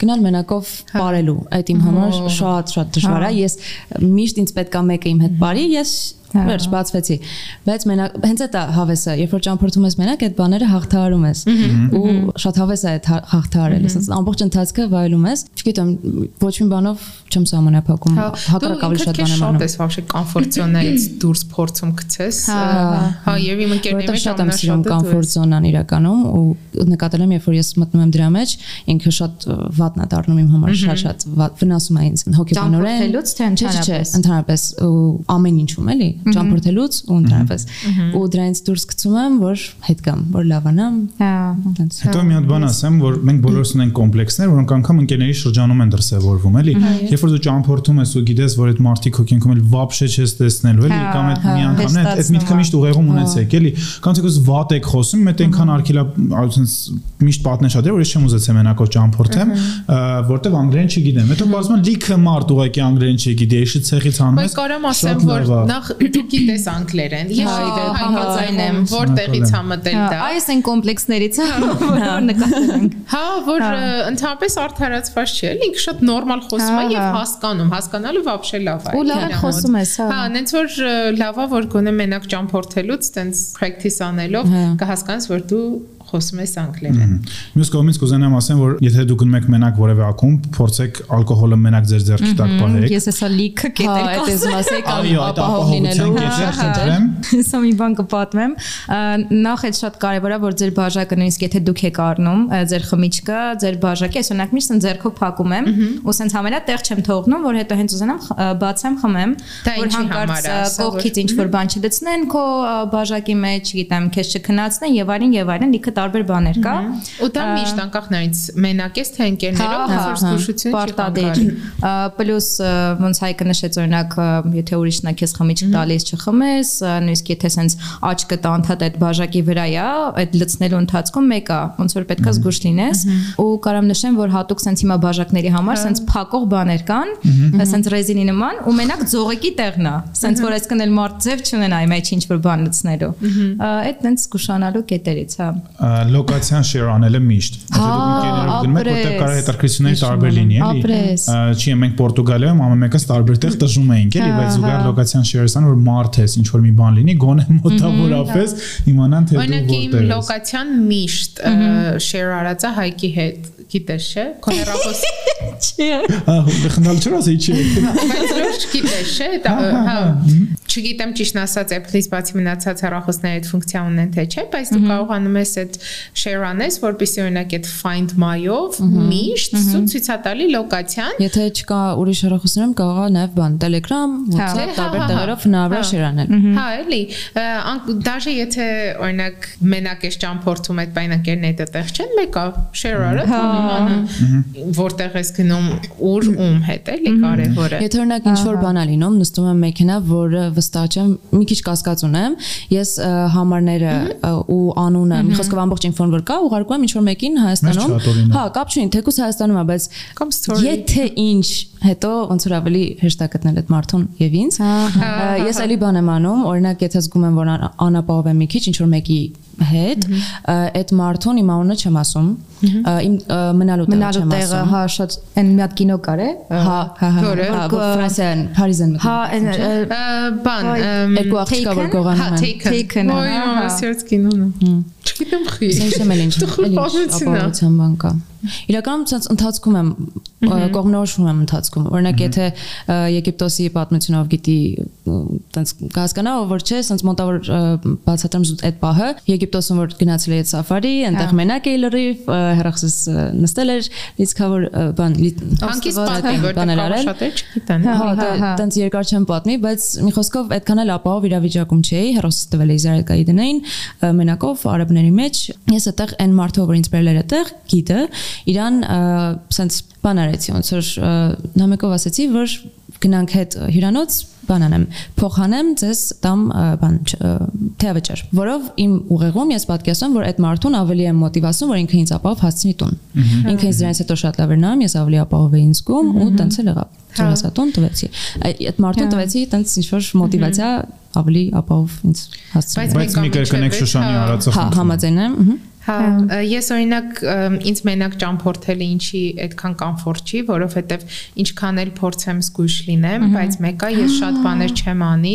գնալ մենակով ապարելու։ Այդ իմ համար շատ շատ դժվար է։ Ես միշտ ինձ պետքա մեկը իմ հետ բարի, ես Վերջ բացվեցի։ Բայց մենակ հենց այդ է հավեսը, երբ որ ճամփորդում ես մենակ, այդ բաները հաղթահարում ես։ Ու շատ հավես է այդ հա- հաղթահարելը, ասես ամբողջ ընթացքը վայելում ես։ Չգիտեմ, ոչ մի բանով չեմ սահմանափակում, Հա, հակառակ ավելի շատ բան եմ շատ անում։ ես вообще comfort zone-ից դուրս փորձում գցես։ Հա, Հա, եւ իմ ընկերների որովհետև մեջ շատ եմ սիրում ամենաշատը դու կոմֆորտ ես։ զոնան իրականում ու նկատել եմ երբ որ ես մտնում եմ դրա մեջ ինքը շատ ը, վատն է դառնում իմ համար շատ շատ վատ վնասում է ինձ հոգեբանորեն Ճամփորդելուց թե ընդհանրապես։ ընդհանրապես ու ամեն ինչում էլի ճամփորդելուց ու ընդհանրապես ու դրանից դուրս գցում եմ որ հետ կամ որ լավանամ Հա։ Հետո մի հատ բան ասեմ, որ մենք բոլորս ունենք կոմպլեքսներ, որոնք անգամ ընկերների շրջանում են դրսևորվում, էլի։ Երբ որ դու ճամփորդում ես ու գիտես, որ այդ մարտիկ քո կյանքում էլ վաբշե չես տեսնելու, էլի, Հա, կամ այդ հա, մի անգամն այդ այդ միտքը միշտ ուղեղում ունեցեք, էլի։ Կամ թե կոս վատ եք խոսում, մետ այնքան արկելա, այսինքն միշտ պատնեշատեր, որ ես չեմ ուզեցել մենակով ճամփորդեմ, որտեվ անգլերեն չգիտեմ։ Հետո բազմա լիքը մարդ ուղղակի անգլերեն չգիտի, իշի ցեղից հանում Բայց ես։ կարամ ասեմ, շատ որ է։ նախ դու գիտես անգլերեն։ Ես Հա, հայկական համաձայն եմ։ որտեղից ա մտել Հա, դա։ այս այն կոմպլեքսներից է, որ նկատել ենք։ Հա, որ Հա։ ը, ընդհանրապես արդարացված չի, էլի ինքը շատ նորմալ խոսում է Հա, եւ հա։ հասկանում, հասկանալը вообще լավ է։ Ու լավ իր խոսում մոտ։ ես, հա։ Հա, նենց որ ը, լավ է, որ գոնե մենակ ճամփորդելուց տենց practice անելով Հա։ կհասկանաս, որ դու խոսում ես անգլերեն։ Մյուս կողմից կուզենամ ասեմ, որ եթե դուք գնում եք մենակ որևէ ակումբ, փորձեք ալկոհոլը մենակ ձեր ձեռքի տակ պահեք։ Ես հեսա լիքը կետեր կամ Այո, այդ ապահով լինելու ապահովության կետեր հա, խնդրեմ։ Հեսա մի բան կպատմեմ։ Նախ այդ շատ կարևոր է, որ ձեր բաժակը նույնիսկ եթե դուք եք առնում ձեր խմիչքը, ձեր բաժակը, ես օրինակ միշտ ձեռքով փակում եմ ու սենց համենա տեղ չեմ թողնում, որ հետո հենց ուզենամ բացեմ, խմեմ, որ հանկարծ կողքից ինչ որ բան չդցնեն քո բաժակի մեջ, չգիտեմ, քեզ չքնացնեն եւ այլն եւ այլն, լիքը տարբեր բաներ կա։ Ու դա միշտ անկախ նրանից մենակ ես թե ընկերներով, Հա, ոնց որ զգուշություն չի պարտադիր։ Պլյուս ոնց հայկը նշեց օրինակ եթե ուրիշն է քեզ խմիչք տալիս չխմես, նույնիսկ եթե սենց աչքը տանթատ այդ բաժակի վրա է, այդ լցնելու ընթացքում մեկը ոնց որ պետքա զգուշ լինես ու կարամ նշեմ որ հատուկ սենց հիմա բաժակների համար սենց փակող բաներ կան, սենց ռեզինի նման ու մենակ ձողեկի տեղն է, սենց որ այսքան էլ մարդ ձև չունենա այ մեջ ինչ որ բան լցնելու։ Այդ տենց զգուշանալու կետերից, հա։ լոկացիան share անելը միշտ։ Եթե դուք Հա, ընկերներով գնում եք, որտեղ կարող է հետաքրքրությունների տարբեր լինի, էլի։ Չի, մենք Պորտուգալիայում ամեն մեկս տարբեր տեղ տժում էինք, էլի, Հա, բայց զուգահեռ հա։ լոկացիան share-ան որ մարդ ես, ինչ որ մի բան լինի, գոնե մոտավորապես իմանան թե դու Օրինակ իմ որտեղ ես։ լոկացիան միշտ ը, share արած է հայկի հետ, գիտես չէ, քո հեռախոս Ահա, խնդալ չոր ասի չի։ բայց ոչ գիտես չէ, հա չգիտեմ ճիշտ ասած Apple-ից բացի մնացած հեռախոսների այդ ֆունկցիա ունեն թե չէ, բայց դու կարողանում ես այդ share անես, որպեսզի օրինակ այդ find my-ով միշտ ցույց է տալի լոկացիան Եթե չկա ուրիշ հեռախոսներում կարող է նաև բան Telegram, WhatsApp Հա, տարբեր հա, հա, տեղերով հնարավոր է հա։ շերանել։ Հա, էլի, դաժե եթե օրինակ մենակ ես ճամփորդում այդ բայնակերն այդ տեղ չեն, մեկա share-ը, Հա։ իմանը որտեղ ես գնում, ուր ում հետ էլի կարևորը։ Եթե օրինակ ինչ որ բան է լինում, նստում եմ մեքենա, որը վստահ չեմ, մի քիչ կասկած ունեմ, ես համարները ու անունը, մի խոսքով ամբողջ ինֆոն որ կա, ուղարկում եմ ինչ որ մեկին Հայաստանում։ Հա, կապ չունի, թեկուզ Հայաստանում է, բայց Կամ story։ Եթե ինչ, հետո ոնց որ ավելի հեշտ է գտնել այդ մարդուն եւ ինձ։ Ես էլի բան եմ անում, օրինակ եթե զգում եմ որ ան- անապահով եմ մի քիչ ինչ որ մեկի հետ, այդ մարդուն իմ անունը չեմ ասում, իմ մնալու տեղը Մնալու չեմ տեղը, ասում։ հա, շատ այն մի հատ կինո կար է։ Հա, հա, հա, Որը? հա, Ֆրանսիան, Փարիզն մտնում։ Հա, բան, ըմ, երկու աղջիկա որ Taken? գողանում հա, են։ taken։ Taken, Ոյ, հա, հա։ մասերց կինոնը։ Չգիտեմ խի։ Սենց եմ էլ ինչ, է։ ապահովության բան կա։ Իրականում ցած ընթացքում եմ կողմնորոշվում եմ ընթացքում։ Օրինակ եթե Եգիպտոսի պատմությունով գիտի տենց կհասկանա, որ չէ, ցած մոտավոր բացատրեմ զուտ այդ պահը, Եգիպտոսում որ գնացել էի այդ սաֆարի, այնտեղ մենակ էի լրիվ հերախսս նստել էր, լիցքավոր բան լի- Հանկից պատմի, բաներ կարող արել։ շատեր չգիտեն։ Հա, Հա, հա, հա։ տենց երկար չեմ պատմի, բայց մի խոսքով այդքան էլ ապահով իրավիճակում չէի, հերոսս տվել էի Զարեկայի դնային, մենակով արաբների մեջ։ Ես այդտեղ այն մարդով, որ ինձ բերել էր այդտեղ, գիդը, իրան սենց բան արեցի, ոնց որ ը, նամակով ասեցի, որ գնանք հետ հյուրանոց բան անեմ, փոխանեմ ձեզ տամ բան թեավճար, որով իմ ուղեղում ես պատկերացնում, որ այդ մարդուն ավելի եմ մոտիվացնում, որ ինքը ինձ ապահով հասցնի տուն։ Ինքը ինձ դրանից հետո շատ լավ էր նայում, ես ավելի ապահով էի ինձ զգում ու տենց էլ եղավ։ Ծրասատուն տվեցի։ Այդ մարդուն տվեցի տենց ինչ որ մոտիվացիա ավելի ապահով ինձ հասցնել։ Բայց մի կրկնեք Շուշանի հա, արածը Հա, համաձայն եմ։ ըհը։ Հա, ես օրինակ ինձ մենակ ճամփորդելը ինչի այդքան կոմֆորտ չի, որովհետև ինչքան էլ փորձեմ զգույշ լինեմ, բայց մեկը ես շատ բաներ չեմ անի։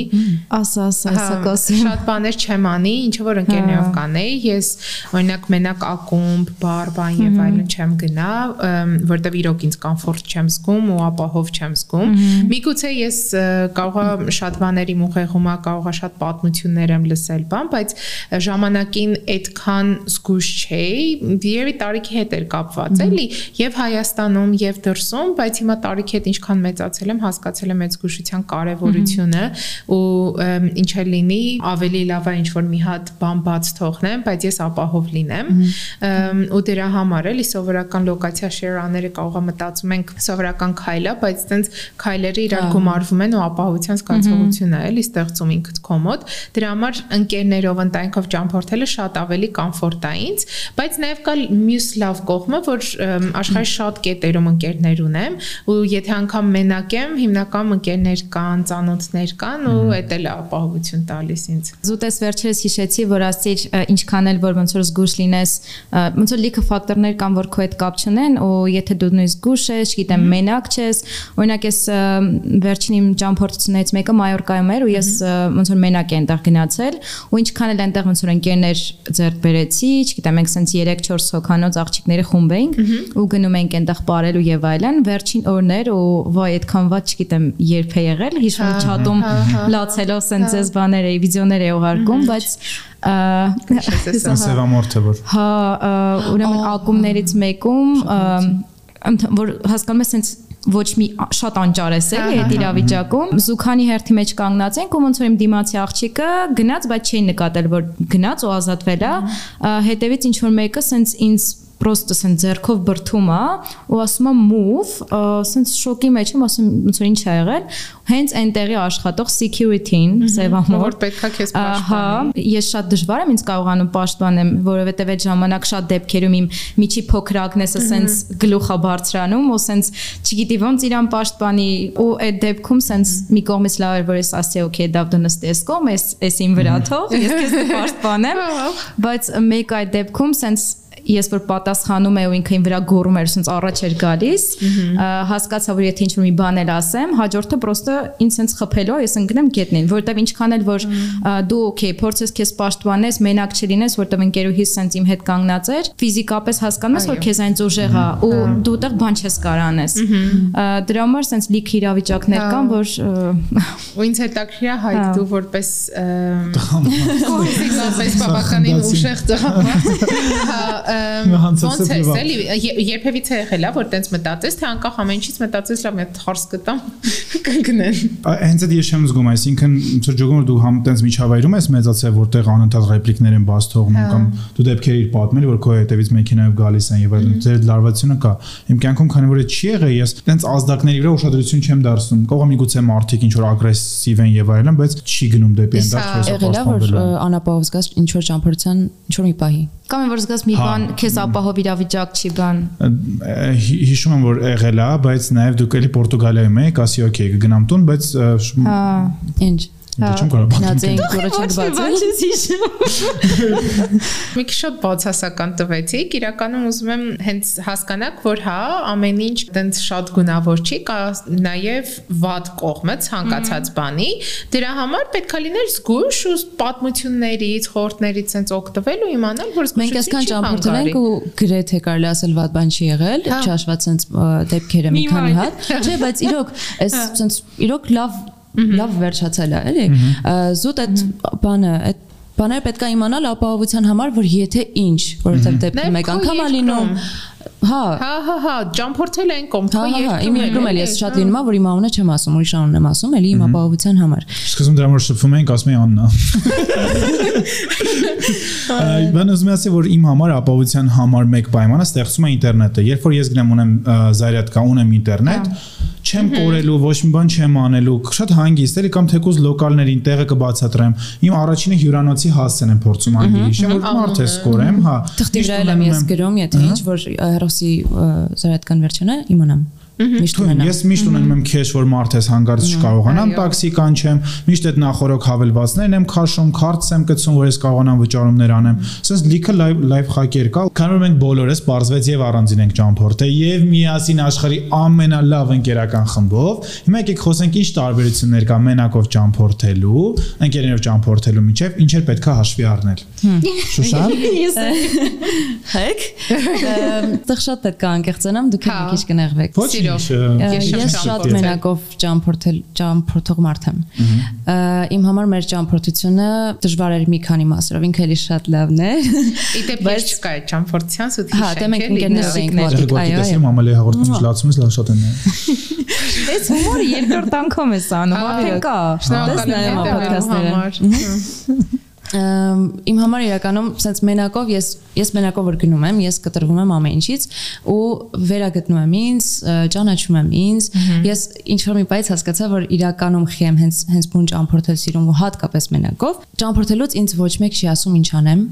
ասա ասա Հա, ասա կոսի շատ բաներ չեմ անի, ինչը որ ընկերներով կանեի, ես օրինակ մենակ ակումբ, բար, բան եւ այլն չեմ գնա, որտեվ իրոք ինձ կոմֆորտ չեմ զգում ու ապահով չեմ զգում։ Միգուցե ես կարողա շատ բաների ուղեղումա, կարողա շատ պատմություններ եմ լսել, բան, բայց ժամանակին այդքան զգույշ չէի, երևի տարիքի հետ էր կապված, էլի, եւ Հայաստանում, եւ դրսում, բայց հիմա տարիքի հետ ինչքան մեծացել եմ, հասկացել եմ այդ զգուշության կարեւորությունը ու ինչ էլ լինի, ավելի լավ է ինչ որ մի հատ բան բաց թողնեմ, բայց ես ապահով լինեմ։ ու դրա համար էլի սովորական լոկացիա շերաները կարողա մտածում ենք սովորական քայլ է, բայց այտենց քայլերը իրար գումարվում են ու ապահովության զգացողություն է էլի ստեղծում ինքդ կոմոդ։ Դրա համար ընկերներով ընտանիքով ճամփորդելը շատ ավելի կոմֆորտ է ինձ, բայց նաև կա մյուս լավ կողմը, որ աշխարհի շատ կետերում ընկերներ ունեմ ու եթե անգամ մենակ եմ, հիմնական ընկերներ կան, ծանոթներ կան ու դա էլ է ապահովություն տալիս ինձ։ Զուտես վերջերս հիշեցի, որ ասիր ինչքան էլ որ ոնց որ զգուշ լինես, ոնց որ լիքը ֆակտորներ կան, որ քո հետ կապ չունեն, ու եթե դու նույնիսկ զգուշ ես, չգիտեմ, մենակ ես, օրինակ ես վերջին իմ ճամփորդությունից մեկը Մայորկայում էր ու ես ոնց որ մենակ եմ այնտեղ գնացել, ու ինչքան էլ այնտեղ ոնց որ ընկերներ ձեռք բերեցի, չգիտեմ, մենք սենց 3-4 հոկանոց աղջիկների խումբ էինք ու գնում ենք այնտեղ ապարելու եւ այլն, վերջին օրներ ու վայ այդքան ված չգիտեմ երբ է եղել, հիշում չաթում լացելով սենց ձեզ բաներ էի, վիդեոներ էի ուղարկում, բայց ը, Սա սևամորթ է որ։ Հա, ուրեմն ակումներից մեկում որ հասկանում ես sense ոչ մի շատ անճար ես էլի այդ իրավիճակում զուքանի հերթի մեջ կանգնած ենք ու ոնց որ իմ դիմացի աղջիկը գնաց բայց չէին նկատել որ գնաց ու ազատվել է հետևից ինչ որ մեկը sense ինձ պրոստը սեն ձերքով բրթում է ու ասում է move, սենց շոկի մեջ եմ ասում ոնց որ ինչ է եղել, հենց այնտեղի աշխատող security-ին, սևամոր որ պետքա քեզ Ահա, պաշտպանի։ ես շատ դժվար եմ ինձ կարողանում պաշտպանեմ, որովհետև այդ ժամանակ շատ դեպքերում իմ միջի փոքրակնեսը սենց գլուխա բարձրանում ու սենց չգիտի ոնց իրան պաշտպանի ու այդ դեպքում սենց մի կողմից լավ էր որ ես ասեի օքեյ դա դու նստես կողմ, ես ես իմ վրա թող, ես քեզ կպաշտպանեմ, բայց մեկ այդ դեպքում սենց ես որ պատասխանում եմ ու ինքը իմ վրա գոռում էր, ասենց առաջ էր գալիս, հասկացա որ եթե ինչ-որ մի բան էլ ասեմ, հաջորդը պրոստը ինձ սենց խփելու, է, ես ընկնեմ գետնին, որովհետև ինչքան էլ որ դու օքեյ, փորձես քեզ պաշտպանես, մենակ չլինես, որովհետև ընկերուհիս սենց իմ հետ կանգնած էր, ֆիզիկապես հասկանում ես որ քեզ այն ուժեղ է ու դու այդտեղ բան չես կարող անես։ Ա, Դրա համար սենց լիք իրավիճակներ Հա։ կան, որ ու ինձ հետաքրքիր է հայտ Հա։ դու որպես ֆիզիկապես բավականին ուժեղ տղամարդ հա ոնց է էլի ե- երբևիցե եղել է որ տենց մտածես թե անկախ ամեն ինչից մտածես լավ մի հատ խարս կտամ կընկնեն Ա- Հենց այդ ես չեմ զգում, այսինքն որ որ դու համ տենց միջավայրում ես մեծացել, որտեղ անընդհատ ռեպլիկներ են բաց թողնում կամ դու դեպքեր իր պատմել, որ քո հետևից մեքենայով գալիս են եւ այլն, ձեր լարվածությունը կա։ Իմ կյանքում քանի որ այդ չի եղել, ես տենց ազդակների վրա ուշադրություն չեմ դարձնում։ Կարող է միգուցե մարդիկ ինչ որ ագրեսիվ են եւ այլն, բայց չի գնում դեպի Իսկ այնտեղ հա, չես Եղել է որ անապահով զգաս ինչ որ ճամփորդության ինչ որ մի պահի։ կամ որ զգաս մի Հա։ բան քեզ ապահով իրավիճակ չի բան։ հի- հիշում եմ որ եղել է, բայց նաև դուք էլի Պորտուգալիայում եք, ասի օքեյ, կգնամ տուն, բայց Հա։ Ինչ։ դե չեմ կարող բացել։ Մի քիչ շատ բացասական տվեցիք, իրականում ուզում եմ հենց հասկանաք, որ հա, ամեն ինչ տենց շատ գունավոր չի, կա նաև վատ կողմը ցանկացած բանի։ Դրա համար պետքա լինել զգույշ ու պատմություններից, խորհուրդներից sense օգտվել ու իմանալ, որ Մենք այսքան ճամփորդել ենք ու գրեթե կարելի ասել վատ բան չի եղել, Հա։ չհաշված sense դեպքերը մի քանի հատ։ Չէ, բայց իրոք, այս sense իրոք լավ լավ վերջացել է, էլի։ Զուտ այդ բանը, այդ բաները պետք է իմանալ ապահովության համար, որ եթե ինչ, որովհետև դեպքը մեկ անգամ է լինում։ Հա, Հա, հա, հա, ճամփորդել են կողմ, հա, հա, հա, իմ երկրում էլ ես շատ լինում է, որ իմ անունը չեմ ասում, ուրիշ անուն եմ ասում, էլի իմ ապահովության համար։ Սկզբում դրա համար շփվում ենք, ասում էի Աննա։ Բան ուզում եմ ասել, որ իմ համար ապահովության համար մեկ պայմանը ստեղծում է ինտերնետը։ Երբ որ ես գնամ ունեմ զարյատկա, ունեմ ինտերնետ, չեմ կորելու, ոչ մի բան չեմ անելու, շատ հանգիստ էլի կամ թեկուզ լոկալներին տեղը կբացատրեմ։ Իմ առաջինը հյուրանոցի հասցեն եմ փորձում անգլի հիշեմ, որ մարդ է սկորեմ, հա։ Թղթի վրա եմ ես գրում, եթե ինչ որ հերոսի զարատկան վերջանը իմանամ։ Միշտ ունենամ։ ես միշտ ունենում եմ քեշ, որ մարդ ես հանգարց չկարողանամ տաքսի կանչեմ, միշտ այդ նախորոք հավելվածներն եմ քաշում, քարտս եմ գցում, որ ես կարողանամ վճարումներ անեմ։ Սենց լիքը լայվ լայվ խակեր կա։ Քանի որ մենք բոլորս բարձվեց եւ առանձին ենք ճամփորդել եւ միասին աշխարհի ամենալավ ընկերական խմբով։ Հիմա եկեք խոսենք ինչ տարբերություններ կա մենակով ճամփորդելու, ընկերներով ճամփորդելու միջև, ինչեր պետքա հաշվի առնել։ Շուշան, Հեք։ Դեռ շատ պետք է անկեղծանամ, դուք Հա։ մի քիչ կներվեք։ ոչ Սիրով։ Ես Ես շատ մենակով ճամփորդել ճամփորդող մարդ եմ։ Իմ համար մեր ճամփորդությունը դժվար էր մի քանի մասերով, ինքը էլի շատ լավն է։ Իդեպ ես չկա այդ ճամփորդության սուտի Հա, դե մենք ընկերներով էինք մոտիկ, այո, այո։ տեսնում ամալի հաղորդում լացում ես լավ շատ են։ Դες հումորը երկրորդ անգամ ես անում, Ահա, արդեն կա։ Շնորհակալ եմ Իմ համար իրականում sense մենակով ես ես մենակով որ գնում եմ, ես կտրվում եմ ամեն ինչից ու վերագտնում եմ ինձ, ճանաչում եմ ինձ։ Ես ինչ որ մի բայց հասկացա, որ իրականում խի եմ հենց հենց բուն ճամփորդել սիրում ու հատկապես մենակով։ Ճամփորդելուց ինձ ոչ մեկ չի ասում ինչ անեմ։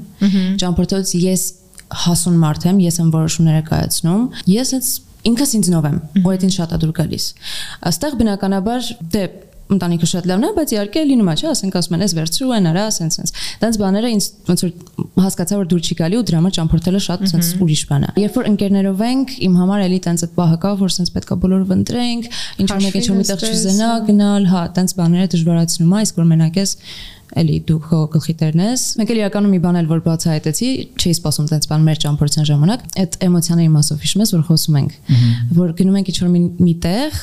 Ճամփորդելուց ես հասուն մարդ եմ, ես եմ որոշումները կայացնում։ Ես հենց ինքս ինձ նով եմ, ու այդ ինձ շատ է դուր գալիս։ Աստեղ բնականաբար դե ընտանիքը շատ լավն է, բայց իհարկե լինում է, չէ, ասենք ասում են, «Էս վերցրու են, արա, ասենց ասենց»։ Դրանց բաները ինձ ոնց որ հասկացա, որ դուր չի գալի ու դրա համար ճամփորդելը շատ ասենց ուրիշ բան է։ Երբ որ ընկերներով ենք, իմ համար էլի տենց այդ պահը կա, որ ասենց պետքա բոլորը վընտրենք, ինչ որ մեկ ինչ որ միտեղ չզենա գնալ, հա, տենց բաները դժվարացնում է, իսկ որ մենակ ես էլի դու քո գլխի տերն ես։ Մեկ էլ իրականում մի բան էլ որ բացահայտեցի, չի սպասում տենց բան մեր ճամփորդության ժամանակ, այդ էմոցիաների մասով հիշում ես, որ խոսում ենք, որ գնում ենք ինչ-որ մի տեղ,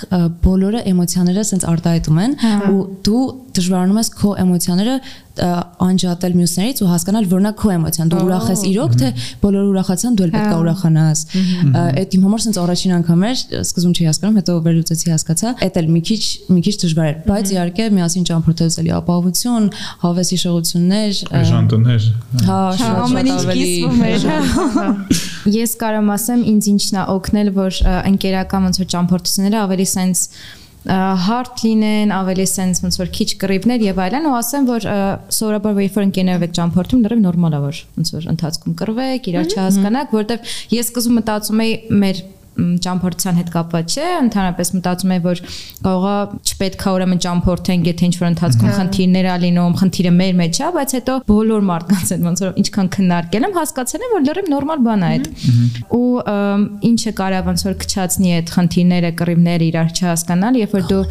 բոլորը էմոցիաները սենց արտահայտում են ու դու դժվարանում ես քո էմոցիաները անջատել մյուսներից ու հասկանալ, որ նա քո էմոցիան, դու ուրախ ես իրոք, թե բոլորը ուրախացան, դու էլ պետք է ուրախանաս։ Ա, Այդ իմ համար սենց առաջին անգամ էր, սկզբում չի հասկանում, հետո վերլուծեցի հասկացա, այդ էլ մի քիչ մի քիչ դժվար էր, բայց իհարկե միասին ճամփորդելուց էլի ապահովություն, հավես հիշողություններ, Ժանտոններ։ հա, շատ ամեն ինչ կիսվում էր։ Ես կարամ ասեմ, ինձ ինչն է օգնել, որ ընկերական ոնց որ ճամփորդությունները ավելի սենց հարթ լինեն, ավելի սենց ոնց որ քիչ կռիվներ եւ այլն, ու ասեմ, որ սովորաբար որ երբ որ ընկերներով եք ճամփորդում, լրիվ նորմալ է որ ոնց որ ընթացքում կռվեք, իրար չհասկանաք, որովհետեւ ես սկզբում մտածում էի մեր ճամփորդության հետ կապված չէ, ընդհանրապես մտածում եմ, որ կարողա չպետքա ուրեմն ճամփորդենք, եթե ինչ որ ընթացքում խնդիրներ ա լինում, խնդիրը մեր մեջ է, բայց հետո բոլոր մարդկանց հետ ոնց որ ինչքան քննարկել եմ, հասկացել եմ, որ լրիվ նորմալ բան է այդ։ Ու ինչը կարա ոնց որ քչացնի այդ խնդիրները, կռիվները իրար չհասկանալ, երբ որ դու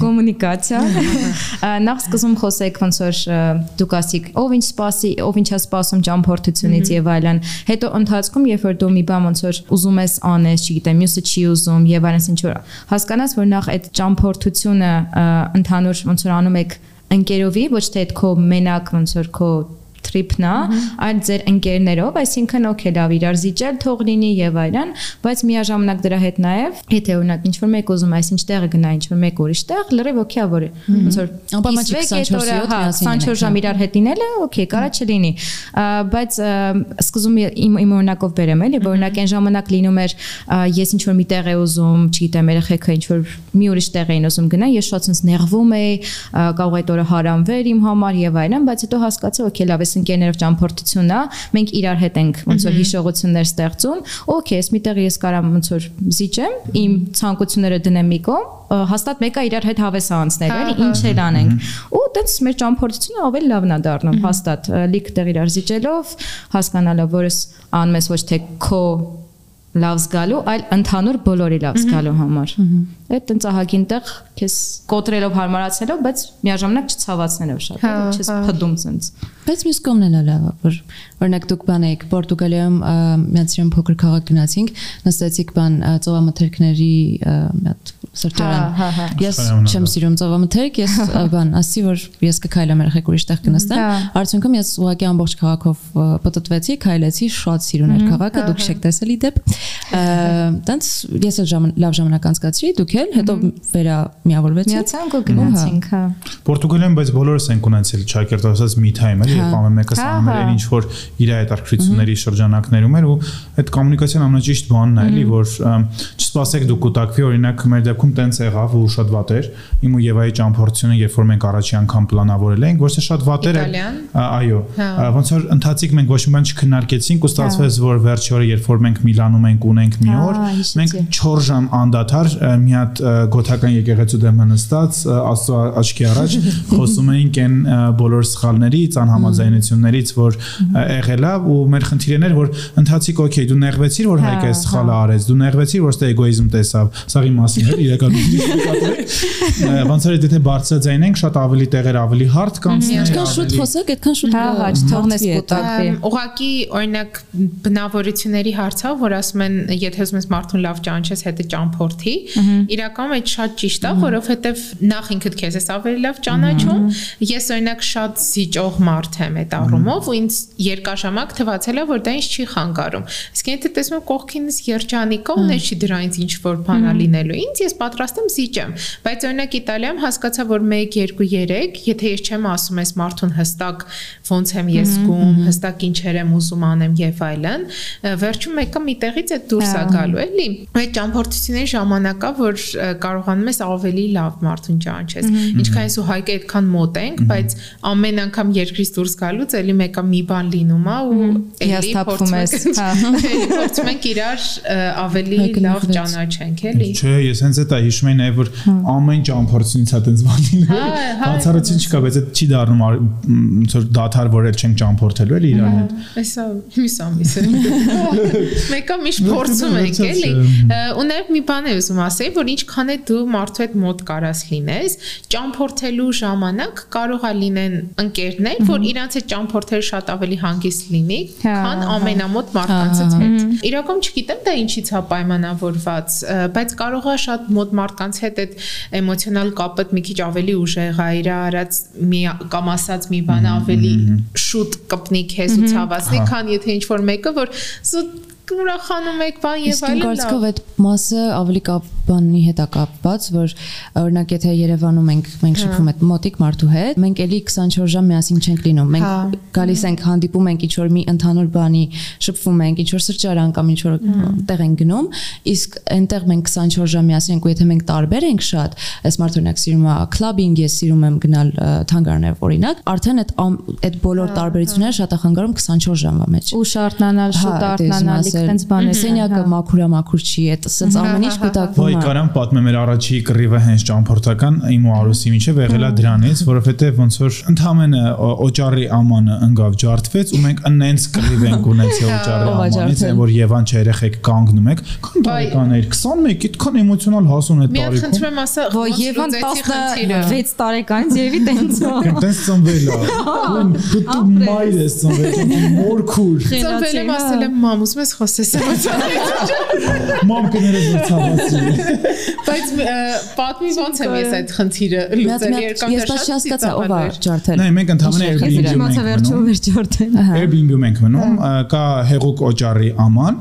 կոմունիկացիա նախ սկզբում խոսեք ոնց որ դուք ասիք ով ինչ սպասի ով ինչ է սպասում ճամփորդությունից եւ այլն հետո ընթացքում երբ որ դու մի բան ոնց որ ուզում ես անես չգիտեմ մյուսը չի ուզում եւ այլն ինչ որ հասկանաս որ նախ այդ ճամփորդությունը ընդհանուր ոնց որ անում եք ընկերովի ոչ թե այդ քո մենակ ոնց որ քո trip-ն է, այլ ձեր ընկերներով, այսինքն օքեյ լավ իրար զիջել թող լինի եւ այլն, բայց միաժամանակ դրա հետ նաեւ, եթե օրինակ ինչ որ մեկ ուզում այս ինչ տեղը գնա, ինչ որ մեկ ուրիշ տեղ, լրիվ օքեյ ա որ ոնց որ Անպայման չի կիսվեք այդ 24 օրը, հա, միասին 24 ժամ իրար հետ լինելը, օքեյ, կարա չլինի։ Բայց ա, սկզբում իմ իմ օրինակով բերեմ էլի, օրինակ այն ժամանակ լինում էր ես ինչ որ մի տեղ եմ ուզում, չգիտեմ, երեխեքը ինչ որ մի ուրիշ տեղ էին ուզում գնալ, ես շատ sense նեղվում էի, կարող այդ օրը հարամվեր իմ համար եւ այլն, բայց հետո հասկացա, օքեյ, լավ, ես ընկերներով ճամփորդությունն է, մենք իրար հետ ենք ոնց որ հիշողություններ ստեղծում, օքեյ, ես միտեղ ես կարամ ոնց որ զիջեմ, իմ ցանկությունները դնեմ մի կողմ, հաստատ մեկը իրար հետ հավես է անցնել, էլի, ինչ էլ անենք։ Ու տենց մեր ճամփորդությունը ավելի լավն է դառնում, հաստատ ա, լիք տեղ իրար զիջելով, հասկանալով, որ ես անում ես ոչ թե քո լավ զգալու, այլ ընդհանուր բոլորի լավ զգալու համար։ Այդ տենց ահագին տեղ քեզ կոտրելով հարմարացնելով, բայց միաժամանակ չցավացնելով շատ, Հա, չես հա։ փդում ցենց։ Բայց մյուս կողմն էլ լավ, է, որ օրինակ դուք բան եք Պորտուգալիայում միացրին փոքր քաղաք գնացինք, նստեցիք բան ծովամթերքների մի հատ սրճարան։ Հա, հա, հա։ Ես չեմ սիրում ծովամթերք, ես բան ասի որ ես կքայլեմ երեխեք ուրիշ տեղ կնստեմ։ Արդյունքում ես ուղղակի ամբողջ քաղաքով ա, պտտվեցի, քայլեցի, շատ սիրուն էր քաղաքը, դուք չեք տեսել իդեպ։ Տենց ես էլ լավ ժամանակ անցկացրի, դուք էլ, հետո վերա միավորվեցինք։ Միացանք ու գնացինք, հա։ Պորտուգալիայում բայց բոլորս ենք ունեցել ճակերտ ասած մի time էլի, երբ ամեն մեկը այն ինչ որ իր հետաքրքրությունների շրջանակներում էր ու այդ կոմունիկացիան ամենաճիշտ բանն է էլի, որ ըմ, չսպասեք դուք կուտակվի, օրինակ մեր դեպքում տենց եղավ ու շատ վատ էր։ Իմ ու Եվայի ճամփորդությունը, երբ որ մենք առաջի անգամ պլանավորել էինք, որ շատ վատ էր։ Այո։ Հա։ Ոնց որ ընթացիկ մենք ոչ մի բան չքննարկեցինք ու ստացվեց, որ վերջի օրը, երբ որ մենք Միլանում ենք ունենք մի օր, Ահա, հիշեցի։ մենք 4 ժամ անդադար մի հատ գոթական եկեղեցու դեմը նստած աստծո աչքի առաջ խոսում էինք այն բոլոր սխալներից, անհամաձայնություններից, որ ը, եղել է ու մեր խնդիրն էր, որ ընթացիկ օքեյ, դու նեղվեցիր, որ Հա, հայկը հա։ սխալը արեց, դու նեղվեցիր, որ ստե էգոիզմ տեսավ, սաղի մասին էր իրականում։ Ոնց որ եթե բարձրաձայնենք, շատ ավելի տեղեր ավելի հարթ կանցնեն։ Այդքան շուտ խոսակ, այդքան շուտ Հա, հա, չթողնես է, կուտակվի։ Ուղղակի օրինակ բնավորությունների հարցը, որ ասում են, եթե ուզում ես մարդուն լավ ճանաչես, հետը ճամփորդի, իրականում այդ շատ ճիշտ է, որովհետև նախ ինքդ քեզ ես ավելի լավ ճանաչում։ Ես օրինակ շատ զիջող մարդ եմ այդ առումով ու ինձ երկաշամակ թվացել է, որ դա ինձ չի խանգարում։ Իսկ եթե տեսնում կողքինս երջանիկա ու նեշի դրանից ինչ որ բան ա լինելու, ինձ ես պատրաստ եմ զիջեմ։ Բայց օրինակ Իտալիայում հասկացա, որ 1 2 3, եթե ես չեմ ասում ես մարդուն հստակ ոնց եմ ես զգում, հստակ ինչեր եմ ուզում անեմ եւ այլն, վերջում մեկը մի տեղից է դուրս է գալու, էլի։ Այդ ճամփորդությունների ժամանակա, որ կարողանում ես ավելի լավ մարդուն ճանաչես։ Ինչքան ես ու հայկը այդքան մոտ ենք, բայց ամեն անգամ երկրից դուրս գալուց էլի մեկը մի բան լինում է ու էլի Հիասթափվում ես, հա։ էլի փորձում ենք իրար ավելի լավ նեղվեց։ ճանաչենք, էլի։ Չէ, ես հենց այդ հիշում եմ որ ամեն ճամփորդությունից հա տենց բան լինում։ Հա, հա, Բացառություն չկա, բայց այդ չի դառնում ոնց որ դաթար որ էլ չենք ճամփորդելու էլի իրար հետ։ Այսա մյուս ամիս է։ Մեկը միշտ փորձում ենք, էլի։ Ու նաև մի բան է ուզում ասել, որ ինչքան է դու մարդու հետ մոտ կարաս լինես, ճամփորդելու ժամանակ կարող է լինեն ընկերներ, որ իրանց հետ ճամփորդել շատ ավելի հանգիստ լինի, Հա, քան հա։ ամենամոտ մարդկանցից հետ։ Իրականում չգիտեմ դա ինչից է պայմանավորված, ը, բայց կարող է շատ մոտ մարդկանց հետ այդ էմոցիոնալ կապը մի քիչ ավելի ուժեղ է, իր արած մի կամ ասած մի բան ավելի շուտ կպնի քեզ ու ցավացնի, Հա։ քան եթե ինչ որ մեկը որ զուտ ուրախանում եք բան եւ Իսկ այլն։ կարծիքով լավ։ այդ մասը ավելի կապ բանի հետ է կապված, որ օրինակ եթե Երևանում ենք, մենք շփվում ենք մոտիկ մարդու հետ, մենք էլի 24 ժամ միասին չենք լինում։ Մենք Հա։ գալիս ենք հանդիպում ենք ինչ որ մի ընդհանուր բանի, շփվում ենք, ինչ որ սրճարան կամ ինչ որ տեղ ենք գնում, իսկ այնտեղ մենք 24 ժամ միասին ենք ու եթե մենք տարբեր ենք շատ, այս մարդը օրինակ սիրում է քլաբինգ, ես սիրում եմ գնալ թանգարաններ օրինակ, արդեն այդ այդ բոլոր տարբերությունները շատ է խանգարում 24 ժամվա մեջ։ ու շարտնանալ, Հա, շուտ դե արտնանալ, զգաս է, Սենյակը մաքուր է, մաքուր չի, այդ ասած ամեն ինչ Ոայ կուտակվում է։ կարամ պատմեմ մեր առաջի կռիվը հենց ճամփորդական իմ ու Արուսի միջև եղել է դրանից, որովհետև ոնց որ ընդհանրապես օճառի ամանը ընկավ ջարդվեց ու մենք ընենց կռիվ ենք ունեցել օճառի ամանից, այն որ Եվան չէ երեխեք կանգնում եք, քան տարեկաներ 21, այդքան էմոցիոնալ հասուն է Մի տարիքում։ խնդրում եմ ասա, ոնց Եվան լուծեցի խնդիրը։ 16 տարեկանից եւի տենց է։ Տենց ծնվել է։ Դու մայր ես ծնվել, մորքուր։ Ծնվել եմ ասել եմ մամ, ուզում ես խոսես էմոցիոնալ։ Մամ կներես որ ցավացի։ Բայց ը, պատմի ոնց եմ ես այդ խնդիրը լուծել մի հատ ես բայց չհասկացա ով է ջարդել։ Նայ մենք ընդհանրապես Airbnb-ում Իմացա ենք վերջով մնում։ վերջորդել։ Airbnb-ում ենք մնում, կա հեղուկ օճառի աման,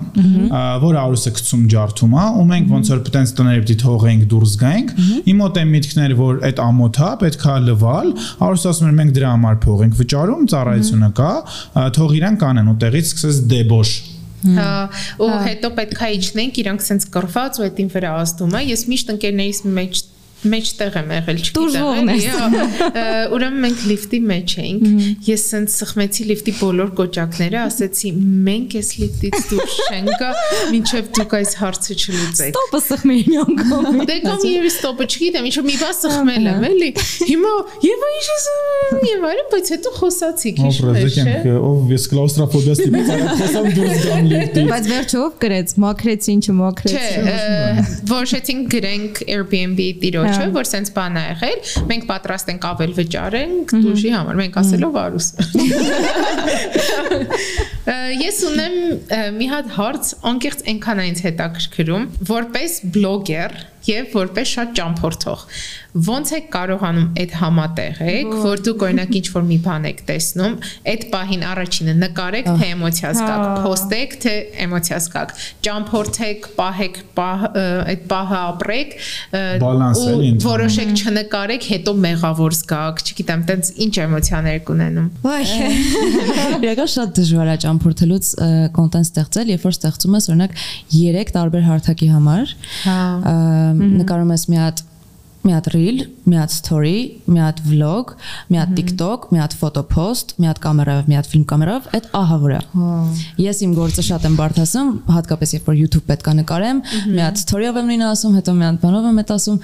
որ արուսը գցում ջարդում է, ու մենք ոնց որ տենց տները պիտի թողենք դուրս գայինք։ Իմ մոտ են միտքներ, որ այդ ամոթա պետքա լվալ, արուսը ասում էր մենք դրա համար փող ենք վճարում, ծառայությունը կա, թող իրան կանեն ու տեղից սկսես դեբոշ ու հետո պետք է իջնենք, իրանք sense կռված ու այդին վրա ազդում է։ Ես միշտ ընկերներիս մեջ մեջտեղ եմ եղել, ես։ էլի, Ուրեմն մենք լիֆտի մեջ էինք։ Ես sense սխմեցի լիֆտի բոլոր կոճակները, ասեցի, մենք էս լիֆտից դուրս չենք գա, մինչև դուք այս հարցը չլուծեք։ Տոպը սխմի մի անգամ։ Դե կամ եւս ստոպը չգիտեմ, ինչ մի բան սխմել եմ, էլի։ Հիմա եւ ինչ ես եւ այլն, բայց հետո խոսացիք, ես, չէ։ ով ես կլաուստրոֆոբիաս տիպից արեցամ դուրս գամ լիֆտից Բայց վերջով գրեց, մաքրեցին, չմաքրեցին։ Չէ, ը, որոշեցինք գրենք Airbnb տիրոջը, Հա։ որ սենց բան է եղել։ Մենք պատրաստ ենք ավել վճարենք դուժի համար։ Մենք ասելով արուս։ Ես ունեմ մի հատ հարց, անկեղծ այնքան այնց հետաքրքրում, որպես բլոգեր, եւ որպես շատ ճամփորդող։ Ոնց եք կարողանում այդ համատեղեք, որ դուք օրինակ ինչ որ մի բան եք տեսնում, այդ պահին առաջինը նկարեք, թե էմոցիա զգաք, փոստեք, թե էմոցիա զգաք, ճամփորդեք, պահեք, այդ պահը ապրեք, ու որոշեք չնկարեք, հետո մեղավոր զգաք, չգիտեմ, տենց ինչ էմոցիաներ կունենում։ Իրական շատ դժվար է ճամփորդելուց կոնտենտ ստեղծել, երբ որ ստեղծում ես օրինակ 3 տարբեր հարթակի համար։ Հա։ Նկարում ես մի հատ մի հատ reel, մի հատ story, մի հատ vlog, մի հատ TikTok, մի հատ post, մի հատ կամերայով, մի հատ ֆիլմ կամերայով, այդ ահա վրա։ Ես իմ գործը շատ եմ բարդացում, հատկապես երբ որ YouTube պետք է նկարեմ, մի հատ story-ով եմ նույնը ասում, հետո մի հատ բանով եմ այդ ասում,